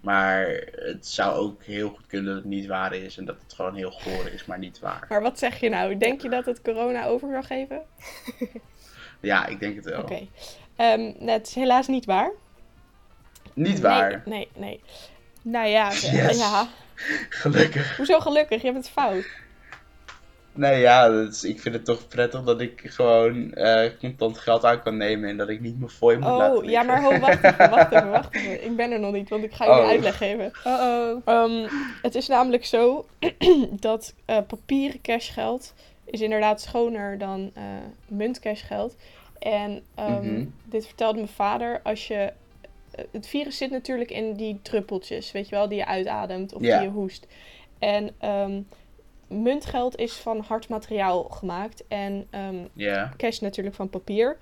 Maar het zou ook heel goed kunnen dat het niet waar is. En dat het gewoon heel goor is, maar niet waar. Maar wat zeg je nou? Denk je dat het corona over zou geven? Ja, ik denk het wel. Oké. Ehm, nee, het is helaas niet waar. Niet waar. Nee, nee, nee. Nou ja. Yes. Ja. Gelukkig. Hoezo gelukkig? Je hebt het fout. Nee, ja, ik vind het toch prettig dat ik gewoon eh, contant geld aan kan nemen. En dat ik niet mijn fooi moet laten Oh, ja, liggen. maar ho, wacht even, wacht even, wacht even. Ik ben er nog niet, want ik ga je Oh. een uitleg geven. Oh-oh. Ehm, het is namelijk zo dat eh, papieren cashgeld is inderdaad schoner dan eh muntcashgeld. En ehm, Mhm. dit vertelde mijn vader, als je... eh, Het virus zit natuurlijk in die druppeltjes, weet je wel, die je uitademt of die je hoest. En ehm, muntgeld is van hard materiaal gemaakt en ehm, cash natuurlijk van papier.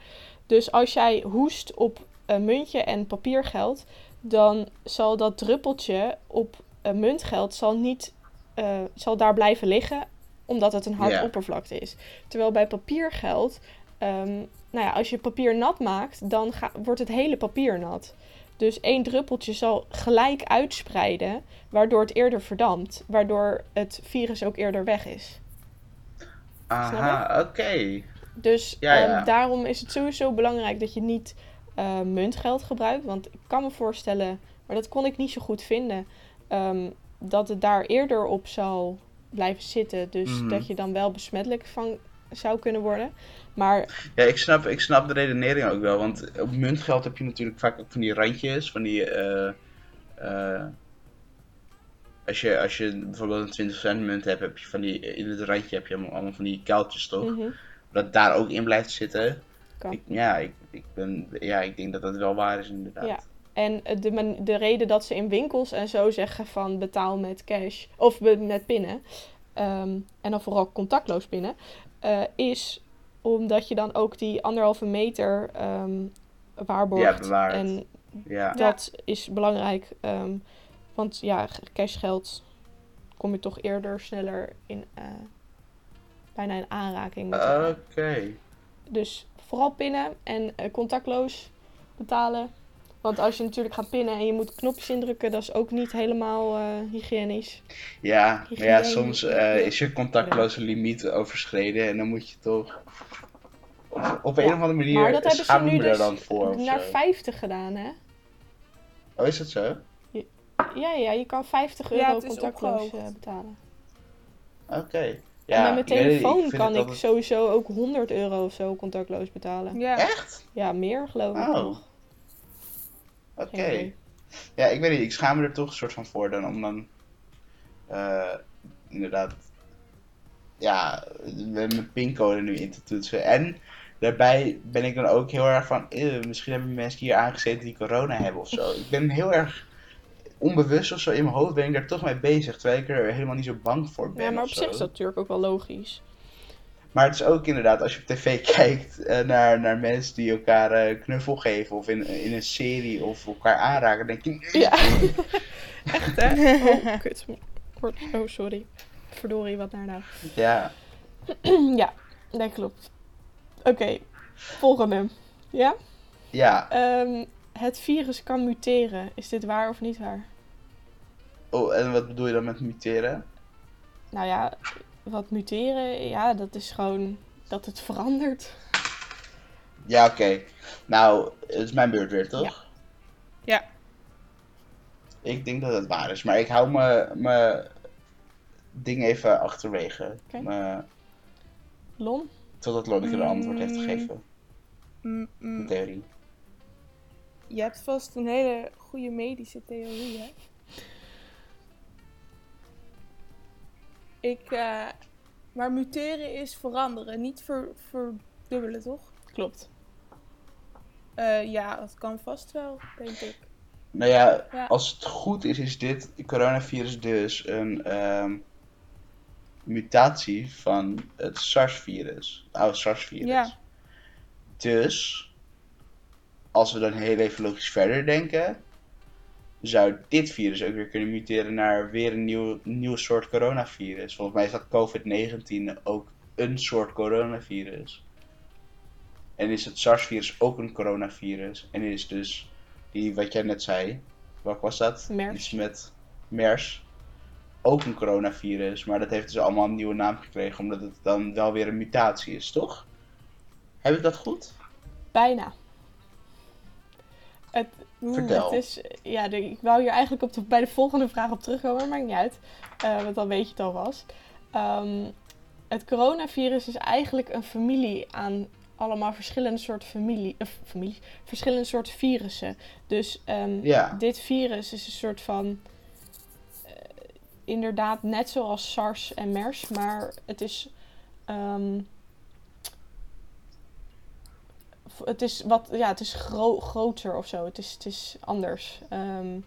Dus als jij hoest op een muntje en papiergeld, dan zal dat druppeltje op een muntgeld zal niet eh, zal daar blijven liggen, omdat het een hard oppervlakte is. Terwijl bij papier geldt, ehm, nou ja, als je papier nat maakt, dan ga- wordt het hele papier nat. Dus één druppeltje zal gelijk uitspreiden, waardoor het eerder verdampt, waardoor het virus ook eerder weg is. Aha, oké. Dus Ja, ehm, daarom is het sowieso belangrijk dat je niet eh, muntgeld gebruikt. Want ik kan me voorstellen, maar dat kon ik niet zo goed vinden, ehm, dat het daar eerder op zal blijven zitten. Dus Mhm. dat je dan wel besmettelijk van zou kunnen worden. Maar Ja, ik snap, ik snap de redenering ook wel. Want op muntgeld heb je natuurlijk vaak ook van die randjes. Van die. eh, eh, als, je, als je bijvoorbeeld een 20 cent munt hebt, heb je van die. In het randje heb je allemaal, allemaal van die kuiltjes toch? mhm, Dat daar ook in blijft zitten. Ik, ja, ik, ik ben, ja, ik denk dat dat wel waar is inderdaad. Ja. En eh, de, de reden dat ze in winkels en zo zeggen van betaal met cash of met pinnen, ehm, en dan vooral contactloos pinnen, eh, is omdat je dan ook die anderhalve meter ehm waarborgt. Ja. En Ja. dat is belangrijk, ehm, want ja, cashgeld kom je toch eerder sneller in eh, bijna in aanraking met. Oké. Dus vooral pinnen en eh, contactloos betalen. Want als je natuurlijk gaat pinnen en je moet knopjes indrukken, dat is ook niet helemaal eh, hygiënisch. Ja, maar ja, soms eh, is je contactloze limiet overschreden en dan moet je toch op, op een Ja, of andere manier maar dat hebben ze nu dus dan voor. of naar zo. 50 gedaan, hè? Oh, is dat zo? Ja, ja, je kan 50 Ja, euro het is contactloos eh, betalen. Oké. Ja, en met mijn telefoon kan ik altijd- sowieso ook 100 euro of zo contactloos betalen. Ja. Echt? Ja, meer geloof ik Oh. nog. Oké. Ja, ik weet niet, ik schaam me er toch een soort van voor dan om dan eh, inderdaad ja, met mijn pincode nu in te toetsen. En daarbij ben ik dan ook heel erg van, "Ew, misschien hebben mensen hier aangezeten die corona hebben of zo. Ik ben heel erg onbewust of zo in mijn hoofd ben ik daar toch mee bezig, terwijl ik er helemaal niet zo bang voor ben. Ja, maar op zich is dat natuurlijk ook wel logisch. Maar het is ook inderdaad, als je op tv kijkt eh, naar, naar mensen die elkaar eh, knuffel geven of in, in een serie of elkaar aanraken, denk je, Ja. Echt, hè? Oh, kut. Oh, sorry. Verdorie, wat naar nou. ja. ja, dat klopt. Oké, volgende. Ja? Ja, Ehm, het virus kan muteren. Is dit waar of niet waar? oh, en wat bedoel je dan met muteren? Nou ja, wat muteren, ja, dat is gewoon dat het verandert. Ja, oké. Nou, het is mijn beurt weer, toch? Ja. Ja. Ik denk dat het waar is, maar ik hou me- mijn ding even achterwege. Oké. Me- Lon? totdat Lonneke een antwoord heeft Mm. gegeven. Mm, mm. Theorie. Je hebt vast een hele goede medische theorie, hè? Ik, eh, maar muteren is veranderen, niet ver, verdubbelen, toch? Klopt. Eh, ja, dat kan vast wel, denk ik. Nou ja, Ja. als het goed is, is dit coronavirus dus een ehm, mutatie van het SARS-virus. Het oude SARS-virus. Ja. Dus, als we dan heel even logisch verder denken, zou dit virus ook weer kunnen muteren naar weer een nieuw, nieuw soort coronavirus. Volgens mij is dat COVID-19 ook een soort coronavirus. En is het SARS-virus ook een coronavirus. En is dus die, wat jij net zei, welk was dat? MERS. Iets met MERS. Ook een coronavirus, maar dat heeft dus allemaal een nieuwe naam gekregen, omdat het dan wel weer een mutatie is, toch? Heb ik dat goed? Bijna. Het, Vertel. het is, ja, de- ik wou hier eigenlijk op de, bij de volgende vraag op terugkomen, maar maakt niet uit. eh, want dan weet je het alvast. Ehm het coronavirus is eigenlijk een familie aan allemaal verschillende soorten familie, eh, familie, verschillende soorten virussen. Dus ehm, Ja. dit virus is een soort van eh, inderdaad net zoals SARS en MERS, maar het is ehm, het is wat ja, het is gro- groter of zo. Het is, het is anders. Ehm,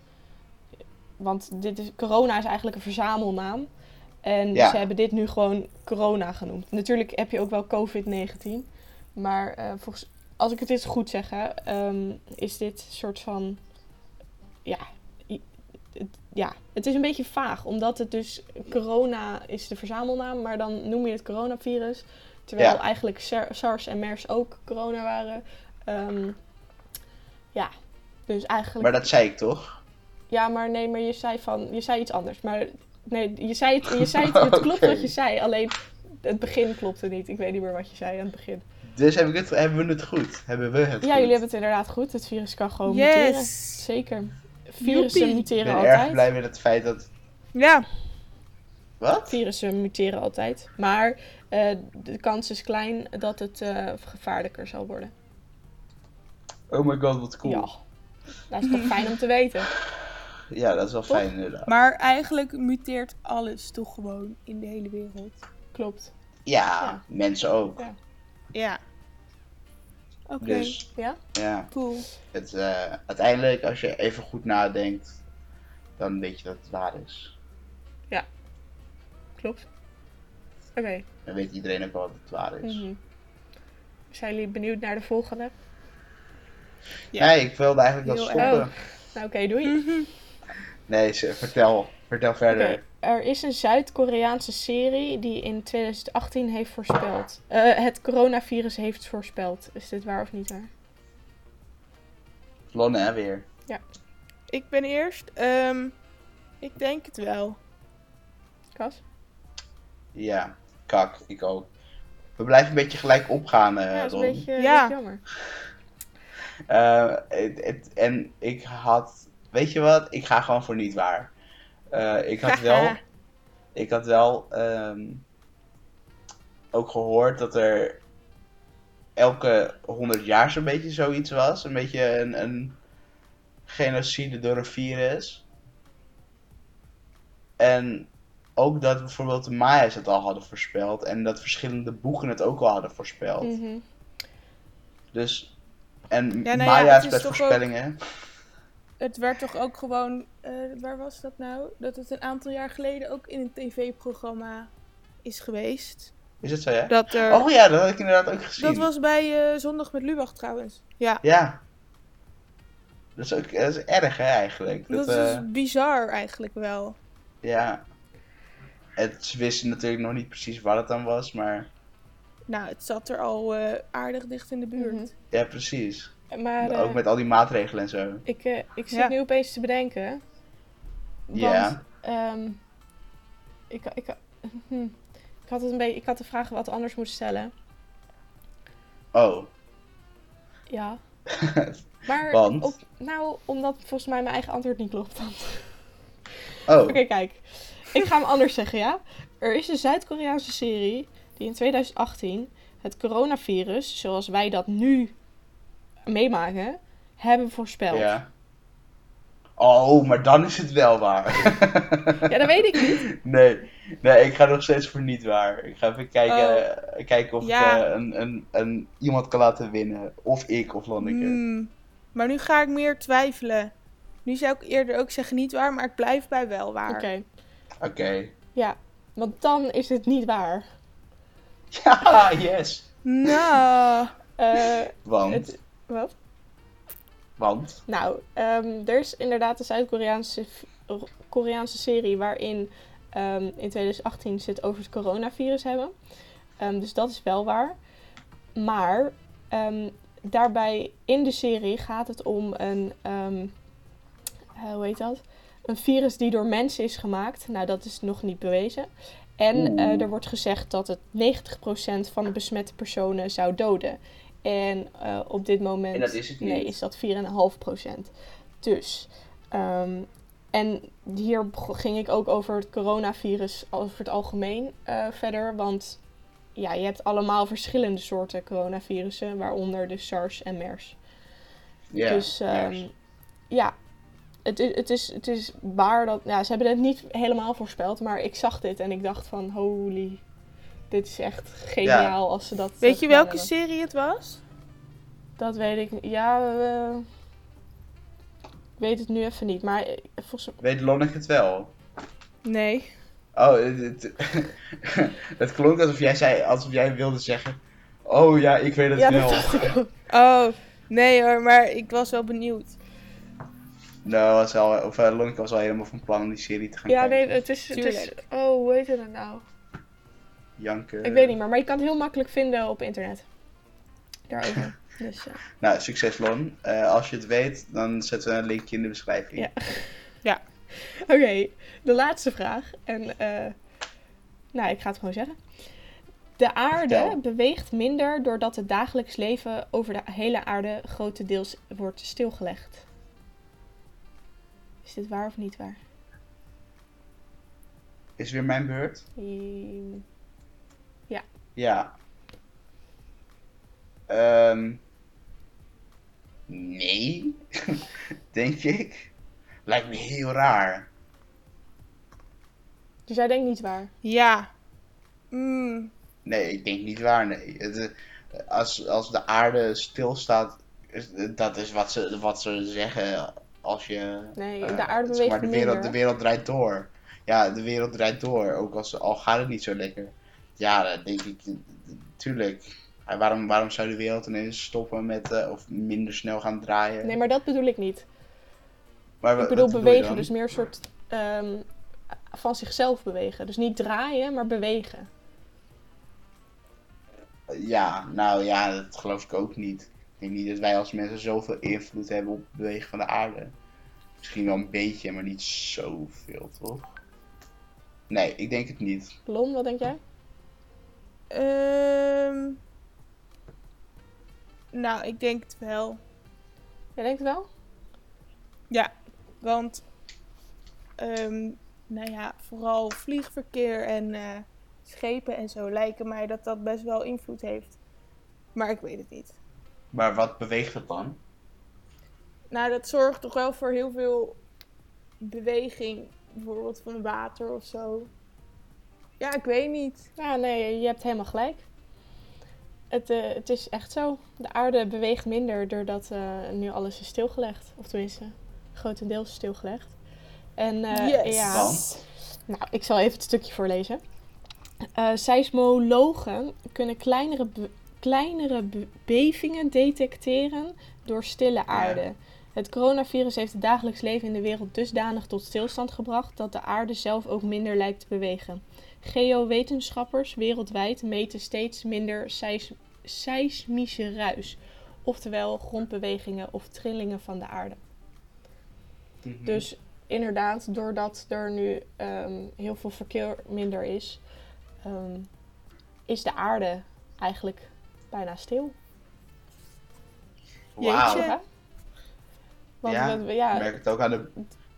want dit is, corona is eigenlijk een verzamelnaam. En Ja. ze hebben dit nu gewoon corona genoemd. Natuurlijk heb je ook wel COVID-19. Maar eh, volgens, als ik het dit goed zeg, hè, ehm, is dit een soort van. Ja, het- ja, het is een beetje vaag. Omdat het dus corona is de verzamelnaam, maar dan noem je het coronavirus. Terwijl Ja. eigenlijk Sar- SARS en MERS ook corona waren. Ehm, ja, dus eigenlijk... Maar dat zei ik toch? Ja, maar nee, maar je zei van... Je zei iets anders. Maar nee, je zei het, je zei het, het klopt wat je zei. Alleen het begin klopte niet. Ik weet niet meer wat je zei aan het begin. Dus heb ik het, hebben we het goed? Hebben we het Ja, goed? jullie hebben het inderdaad goed. Het virus kan gewoon muteren. Yes! Zeker. Virussen Joepie. Ik muteren ben altijd. erg blij met het feit dat... Ja, Wat? Virussen muteren altijd. Maar eh, de kans is klein dat het eh, gevaarlijker zal worden. Oh my god, wat cool. Ja. Dat is toch fijn om te weten. Ja, dat is wel Toch? fijn inderdaad. maar eigenlijk muteert alles toch gewoon in de hele wereld. Klopt. Ja, Ja. mensen ook. Ja. Ja. Oké, Dus Ja? ja, cool. het, eh, uiteindelijk als je even goed nadenkt, dan weet je dat het waar is. Klopt. Oké. Dan weet iedereen ook wel dat het waar is. Mhm. Zijn jullie benieuwd naar de volgende? Ja. Nee, ik wilde eigenlijk dat stoppen. erg. Nou, oké, doei. Mhm. Nee, ze- vertel. Vertel verder. Er is een Zuid-Koreaanse serie die in 2018 heeft voorspeld. eh, het coronavirus heeft voorspeld. Is dit waar of niet waar? Lonne, hè, weer. Ik ben eerst. Ehm, ik denk het wel. Kas? Ja, kak, ik ook. We blijven een beetje gelijk opgaan, eh ja, dat is een beetje, een Ja. beetje jammer. Eh, het, het- en ik had, weet je wat? Ik ga gewoon voor niet waar. Eh, ik had wel, ik had wel ehm, ook gehoord dat er elke 100 jaar zo'n beetje zoiets was. Een beetje een, een genocide door een virus. En ook dat bijvoorbeeld de Maya's het al hadden voorspeld. En dat verschillende boeken het ook al hadden voorspeld. Mhm. Dus, en Ja, nou ja, Maya's het is met voorspellingen. Het werd toch ook gewoon. eh, waar was dat nou? Dat het een aantal jaar geleden ook in een tv-programma is geweest. Is het zo, ja? Dat er. Oh ja, dat had ik inderdaad ook gezien. dat was bij eh, Zondag met Lubach trouwens. Ja. Ja. Dat is ook dat is erg, hè, eigenlijk. Dat, Dat, is eh, bizar eigenlijk wel. Ja. Het, ze wisten natuurlijk nog niet precies wat het dan was, maar... Nou, het zat er al eh, aardig dicht in de buurt. Mhm. Ja, precies. Maar eh, Ook met al die maatregelen en zo. ik, eh, ik zit Ja. nu opeens te bedenken. Want, Ja. ehm, ik, ik, hm, ik, had het een beetje, ik had de vraag wat anders moeten stellen. Oh. Ja. Maar, Want? op- nou, omdat volgens mij mijn eigen antwoord niet klopt. dan. Oh. Oké, kijk. Ik ga hem anders zeggen, ja? Er is een Zuid-Koreaanse serie die in 2018 het coronavirus, zoals wij dat nu meemaken, hebben voorspeld. Ja, Ja. Oh, maar dan is het wel waar. dat weet ik niet. nee. Nee, ik ga nog steeds voor niet waar. Ik ga even kijken, eh, kijken of Ja. ik eh, een, een, een, iemand kan laten winnen. Of ik of Lonneke. Hmm. Maar nu ga ik meer twijfelen. Nu zou ik eerder ook zeggen niet waar, maar ik blijf bij wel waar. Oké, Oké. ja. Want dan is het niet waar. Ja, yes. Nou, Eh, Want, het, wat? want, Nou, ehm, er is inderdaad een Zuid-Koreaanse Koreaanse serie waarin ehm, in 2018 ze het over het coronavirus hebben. Ehm, dus dat is wel waar. Maar ehm, daarbij in de serie gaat het om een, ehm, eh, hoe heet dat? Een virus die door mensen is gemaakt. Nou, dat is nog niet bewezen. En eh, er wordt gezegd dat het 90% van de besmette personen zou doden. En eh, op dit moment En dat is het niet. nee, is dat 4,5%. Dus, ehm, en hier ging ik ook over het coronavirus over het algemeen eh, verder. Want ja, je hebt allemaal verschillende soorten coronavirussen, waaronder de SARS en MERS. ja. dus ehm, ja, het, het, is, het is waar dat... Ja, ze hebben het niet helemaal voorspeld, maar ik zag dit en ik dacht van holy... Dit is echt geniaal als ze dat weet eh, je welke hebben. serie het was? Dat weet ik niet. Ja, eh, ik weet het nu even niet. Maar eh, volgens Weet Lonneke het wel? Nee. Oh, het, het, het klonk alsof jij, zei, alsof jij wilde zeggen... Oh ja, ik weet het Ja, wel. dat dacht ik ook. Oh, nee hoor, maar ik was wel benieuwd. Nou, was al, of uh, Lonneke was al helemaal van plan om die serie te gaan Ja, kijken. nee, het is, het is... Oh, hoe heet het nou? Janken. Ik weet niet meer, maar je kan het heel makkelijk vinden op internet. Daarover. Dus, eh, Nou, succes Lon. Eh, als je het weet, dan zetten we een linkje in de beschrijving. Ja. Oké, de laatste vraag. En, eh, nou, ik ga het gewoon zeggen. De aarde Vertel. beweegt minder doordat het dagelijks leven over de hele aarde grotendeels wordt stilgelegd. Is dit waar of niet waar? Is weer mijn beurt? Ehm, Ja. Ehm nee, denk ik. Lijkt me heel raar. Dus jij denkt niet waar? Ja. Mm, Nee, ik denk niet waar, nee. Het, eh, als, als de aarde stilstaat, dat is wat ze, wat ze zeggen als je... Nee, eh, de aarde beweegt maar, de wereld, minder. de wereld draait door. Ja, de wereld draait door, ook als, al gaat het niet zo lekker. Ja, dan denk ik, tuurlijk. Waarom, waarom zou de wereld ineens stoppen met, eh, of minder snel gaan draaien? Nee, maar dat bedoel ik niet. Maar Ik bedoel bewegen, dus meer een soort ehm, van zichzelf bewegen. Dus niet draaien, maar bewegen. Ja, nou ja, dat geloof ik ook niet. Ik denk niet dat wij als mensen zoveel invloed hebben op het bewegen van de aarde. Misschien wel een beetje, maar niet zoveel, toch? Nee, ik denk het niet. Lon, wat denk jij? ehm, nou, ik denk het wel. Jij denkt het wel? Ja, want ehm, nou ja, vooral vliegverkeer en eh, schepen en zo lijken mij dat dat best wel invloed heeft. Maar ik weet het niet. Maar wat beweegt het dan? Nou, dat zorgt toch wel voor heel veel beweging, bijvoorbeeld van water of zo. Ja, ik weet niet. Ja, nee, je hebt helemaal gelijk. Het, eh, het is echt zo. De aarde beweegt minder doordat eh, nu alles is stilgelegd. Of tenminste, grotendeels stilgelegd. En eh, Yes. ja, Want? nou, ik zal even het stukje voorlezen. Eh seismologen kunnen kleinere, be- kleinere be- bevingen detecteren door stille aarde. Het coronavirus heeft het dagelijks leven in de wereld dusdanig tot stilstand gebracht dat de aarde zelf ook minder lijkt te bewegen. Geowetenschappers wereldwijd meten steeds minder seis- seismische ruis, oftewel grondbewegingen of trillingen van de aarde. Mhm. Dus inderdaad, doordat er nu ehm, heel veel verkeer minder is, ehm, is de aarde eigenlijk bijna stil. Jeetje. Want Ja, we- we- Ik ja, merk het ook aan de...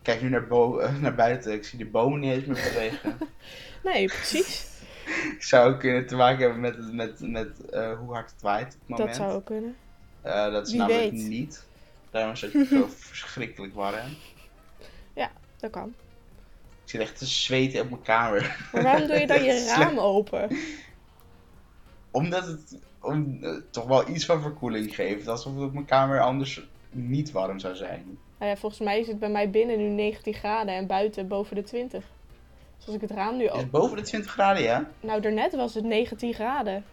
Kijk nu naar, bo- naar buiten. Ik zie de bomen niet eens meer bewegen. nee, precies. Ik zou ook kunnen te maken hebben met, met, met eh, hoe hard het waait op het moment. Dat zou ook kunnen. Eh, dat is Wie namelijk weet. niet. Daarom is het zo verschrikkelijk warm. Dat kan. Ik zit echt te zweten op mijn kamer. Maar waarom doe je dan je raam open? Omdat het om, eh, toch wel iets van verkoeling geeft. Alsof het op mijn kamer anders niet warm zou zijn. Nou ja, volgens mij is het bij mij binnen nu 19 graden en buiten boven de 20. Dus als ik het raam nu Is open... het boven de 20 graden, ja? Nou, daarnet was het 19 graden.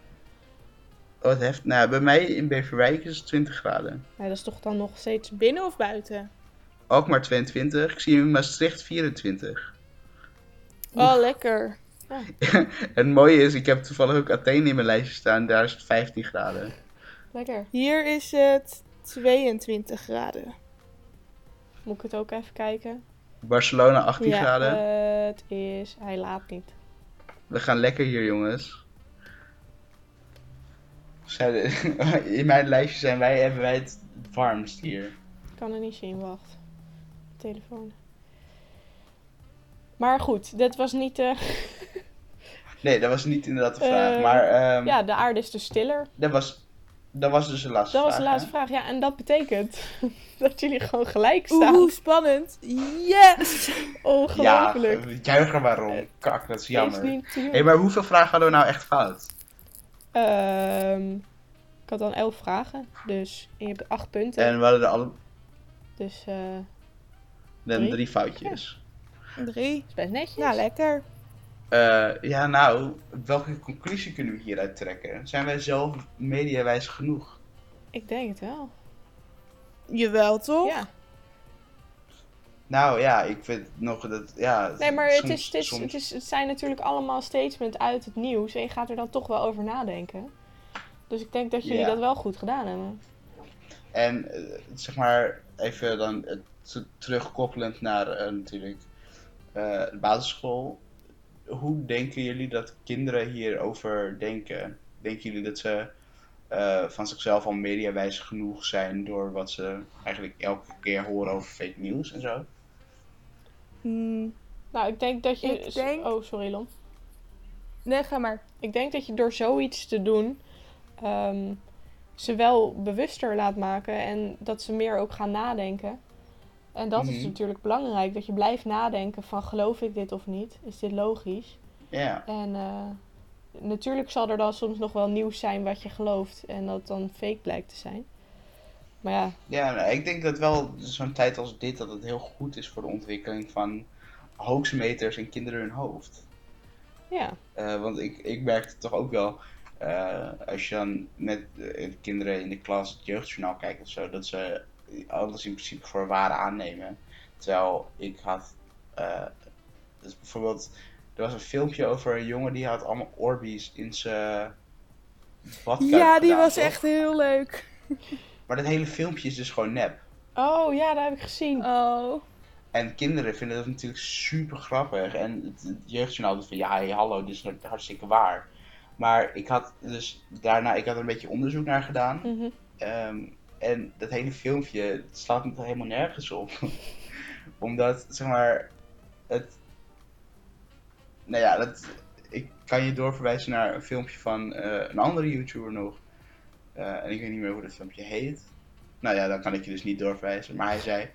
Oh, wat heft. Nou, bij mij in Beverwijk is het 20 graden. Nou, dat is toch dan nog steeds... Binnen of buiten? Ook maar 22. Ik zie in Maastricht 24. Oh, lekker. het mooie is, ik heb toevallig ook Athene in mijn lijstje staan. Daar is het 15 graden. Lekker. Hier is het 22 graden. Moet ik het ook even kijken? Barcelona 18 ja, graden. het is... Hij laat niet. We gaan lekker hier, jongens. De- In mijn lijstje zijn wij, hebben wij het warmst hier. Ik kan het niet zien, wacht. Telefoon. Maar goed, dit was niet... eh Nee, dat was niet inderdaad de vraag. Eh, maar ehm, ja, de aarde is dus stiller. dat, was, dat was dus de laatste Dat was de vraag, laatste hè? vraag. Ja, en dat betekent dat jullie gewoon gelijk staan. Oeh, spannend. Yes! Ongelooflijk. Ja, juich er maar om. Kak, dat is jammer. Hé, maar hoeveel vragen hadden we nou echt fout? Ehm, ik had dan elf vragen. Dus je hebt acht punten. En we hadden er alle Dus eh dan Drie? drie foutjes. Drie. is best netjes. Ja, lekker. Eh, ja, nou, welke conclusie kunnen we hieruit trekken? Zijn wij zelf mediawijs genoeg? Ik denk het wel. Jawel, toch? Ja. Nou ja, ik vind nog dat, ja... Nee, maar het, is, het, is, soms- het, is, het zijn natuurlijk allemaal statements uit het nieuws. En je gaat er dan toch wel over nadenken. Dus ik denk dat jullie Ja. dat wel goed gedaan hebben. En eh, zeg maar, even dan terugkoppelend naar eh, natuurlijk eh, de basisschool. Hoe denken jullie dat kinderen hierover denken? Denken jullie dat ze eh, van zichzelf al mediawijs genoeg zijn door wat ze eigenlijk elke keer horen over fake news en zo? Hmm, Nou, ik denk dat je... Ik denk- Oh, sorry Lon. Nee, ga maar. Ik denk dat je door zoiets te doen... ehm, ze wel bewuster laat maken. En dat ze meer ook gaan nadenken. En dat is Mhm. natuurlijk belangrijk. Dat je blijft nadenken van geloof ik dit of niet? Is dit logisch? Ja, En eh, natuurlijk zal er dan soms nog wel nieuws zijn wat je gelooft en dat dan fake blijkt te zijn. Maar ja, ja nou, ik denk dat wel zo'n tijd als dit, dat het heel goed is voor de ontwikkeling van hoaxmeters in kinderen hun hoofd. ja, Eh, want ik, ik merkte toch ook wel, eh, als je dan met kinderen in de klas het jeugdjournaal kijkt of zo, dat ze alles in principe voor waar aannemen. Terwijl ik had, eh, dus bijvoorbeeld, er was een filmpje over een jongen die had allemaal Orbeez in zijn badkuip Ja, die gedaan, was toch? echt heel leuk. Maar dat hele filmpje is dus gewoon nep. Oh ja, dat heb ik gezien. Oh. En kinderen vinden dat natuurlijk super grappig. En het, het jeugdjournaal doet van ja, hey, hallo, dit is hartstikke waar. Maar ik had dus daarna, ik had er een beetje onderzoek naar gedaan. Ehm, en dat hele filmpje slaat me helemaal nergens op. Omdat, zeg maar, het. Nou ja, dat, ik kan je doorverwijzen naar een filmpje van eh, een andere YouTuber nog. Eh, en ik weet niet meer hoe dat filmpje heet. Nou ja, dan kan ik je dus niet doorverwijzen. Maar hij zei: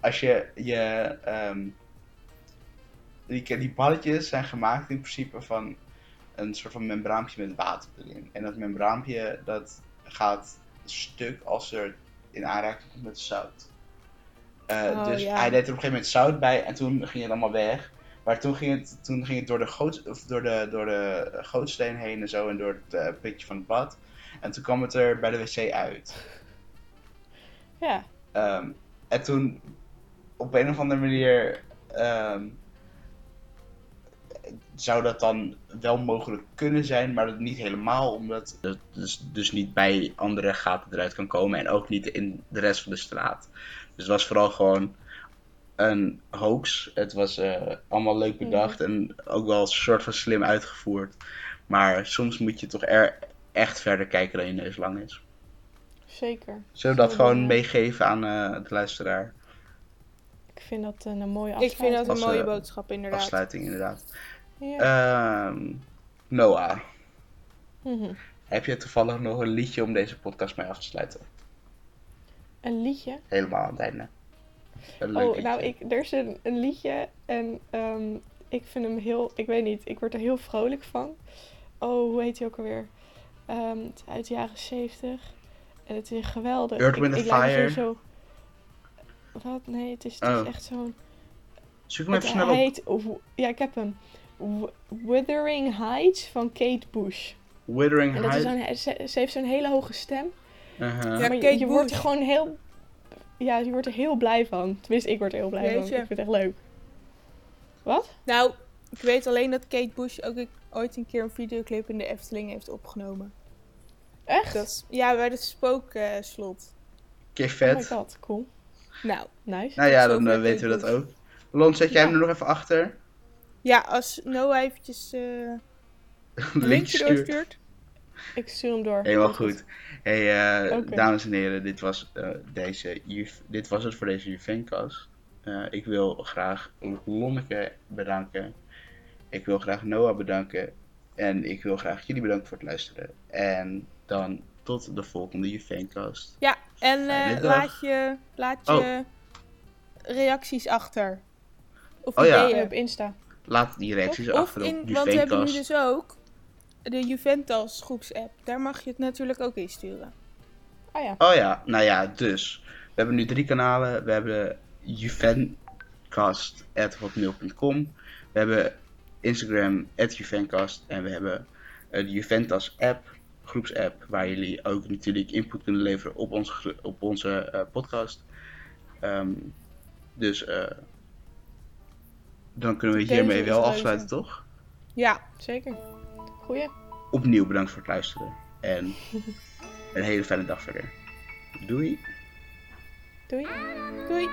Als je je. ehm, die, die balletjes zijn gemaakt in principe van een soort van membraampje met water erin. En dat membraampje dat gaat stuk als er in aanraking komt met zout. Eh, Oh, dus ja. hij deed er op een gegeven moment zout bij en toen ging het allemaal weg. Maar toen ging het, toen ging het door, de goot, of door, de, door de gootsteen heen en zo en door het eh, pitje van het bad. En toen kwam het er bij de wc uit. Ja, Ehm, en toen op een of andere manier ehm, zou dat dan wel mogelijk kunnen zijn, maar dat niet helemaal, omdat het dus, dus niet bij andere gaten eruit kan komen en ook niet in de rest van de straat. Dus het was vooral gewoon een hoax. Het was eh, allemaal leuk bedacht en ook wel een soort van slim uitgevoerd. Maar soms moet je toch er echt verder kijken dan je neus lang is. zeker. Zullen we dat gewoon meegeven aan eh, de luisteraar? Ik vind dat een, een mooie Ik afsluiting. vind dat een Als, mooie eh, boodschap, inderdaad. Afsluiting inderdaad. Ehm, Noah, Mhm. heb je toevallig nog een liedje om deze podcast mee af te sluiten? Een liedje. Helemaal aan het einde. Een leuk Oh, liedje. nou, ik, er is een, een liedje en ehm, ik vind hem heel, ik weet niet, ik word er heel vrolijk van. Oh, hoe heet hij ook alweer? Ehm, het is uit de jaren zeventig. En het is geweldig. Earth, Ik- Wind ik, lijk Fire? Zo... Wat? Nee, het is, het Oh. is echt zo'n... Zoek hem even snel op. heet, ja, ik heb hem. W- Wuthering Heights van Kate Bush. Withering En dat is Heights. ze, ze heeft zo'n hele hoge stem. Uh-huh. Ja, maar je, Kate je wordt er Bush. gewoon heel... Ja, je wordt er heel blij van. Tenminste, ik word er heel blij van. Ik vind het echt leuk. Wat? Nou, ik weet alleen dat Kate Bush ook ooit een keer een videoclip in de Efteling heeft opgenomen. Echt? Dat ja, bij het spookslot. Oh my vet. god, cool. nou, Nice. nou ja, dan eh, weten we dat ook. Lon, zet jij Ja. hem er nog even achter? Ja, als Noah eventjes eh een Linkje linkje stuurt. doorstuurt. Ik stuur hem door. Helemaal goed. Hey, eh, dames en heren, dit was, eh, deze, dit was het voor deze Juvencast. Eh ik wil graag Lonneke bedanken. Ik wil graag Noah bedanken. En ik wil graag jullie bedanken voor het luisteren. En dan tot de volgende Juvencast. Ja, en eh, laat je, laat je reacties achter. Of Oh ja. Oh, ideeën. op Insta laat die reacties of, achter in, Want we hebben nu dus ook de Juventus groepsapp. Daar mag je het natuurlijk ook insturen. Oh ja. Oh ja, nou ja, dus. We hebben nu drie kanalen. We hebben juvencast.hotmail.com. We hebben Instagram, juvencast. En we hebben eh, de Juventus app, groepsapp, waar jullie ook natuurlijk input kunnen leveren op, ons, op onze eh, podcast. Ehm, dus... eh dan kunnen we hiermee wel afsluiten, toch? Ja, zeker. Goeie. Opnieuw bedankt voor het luisteren. En een hele fijne dag verder. Doei. Doei. Doei.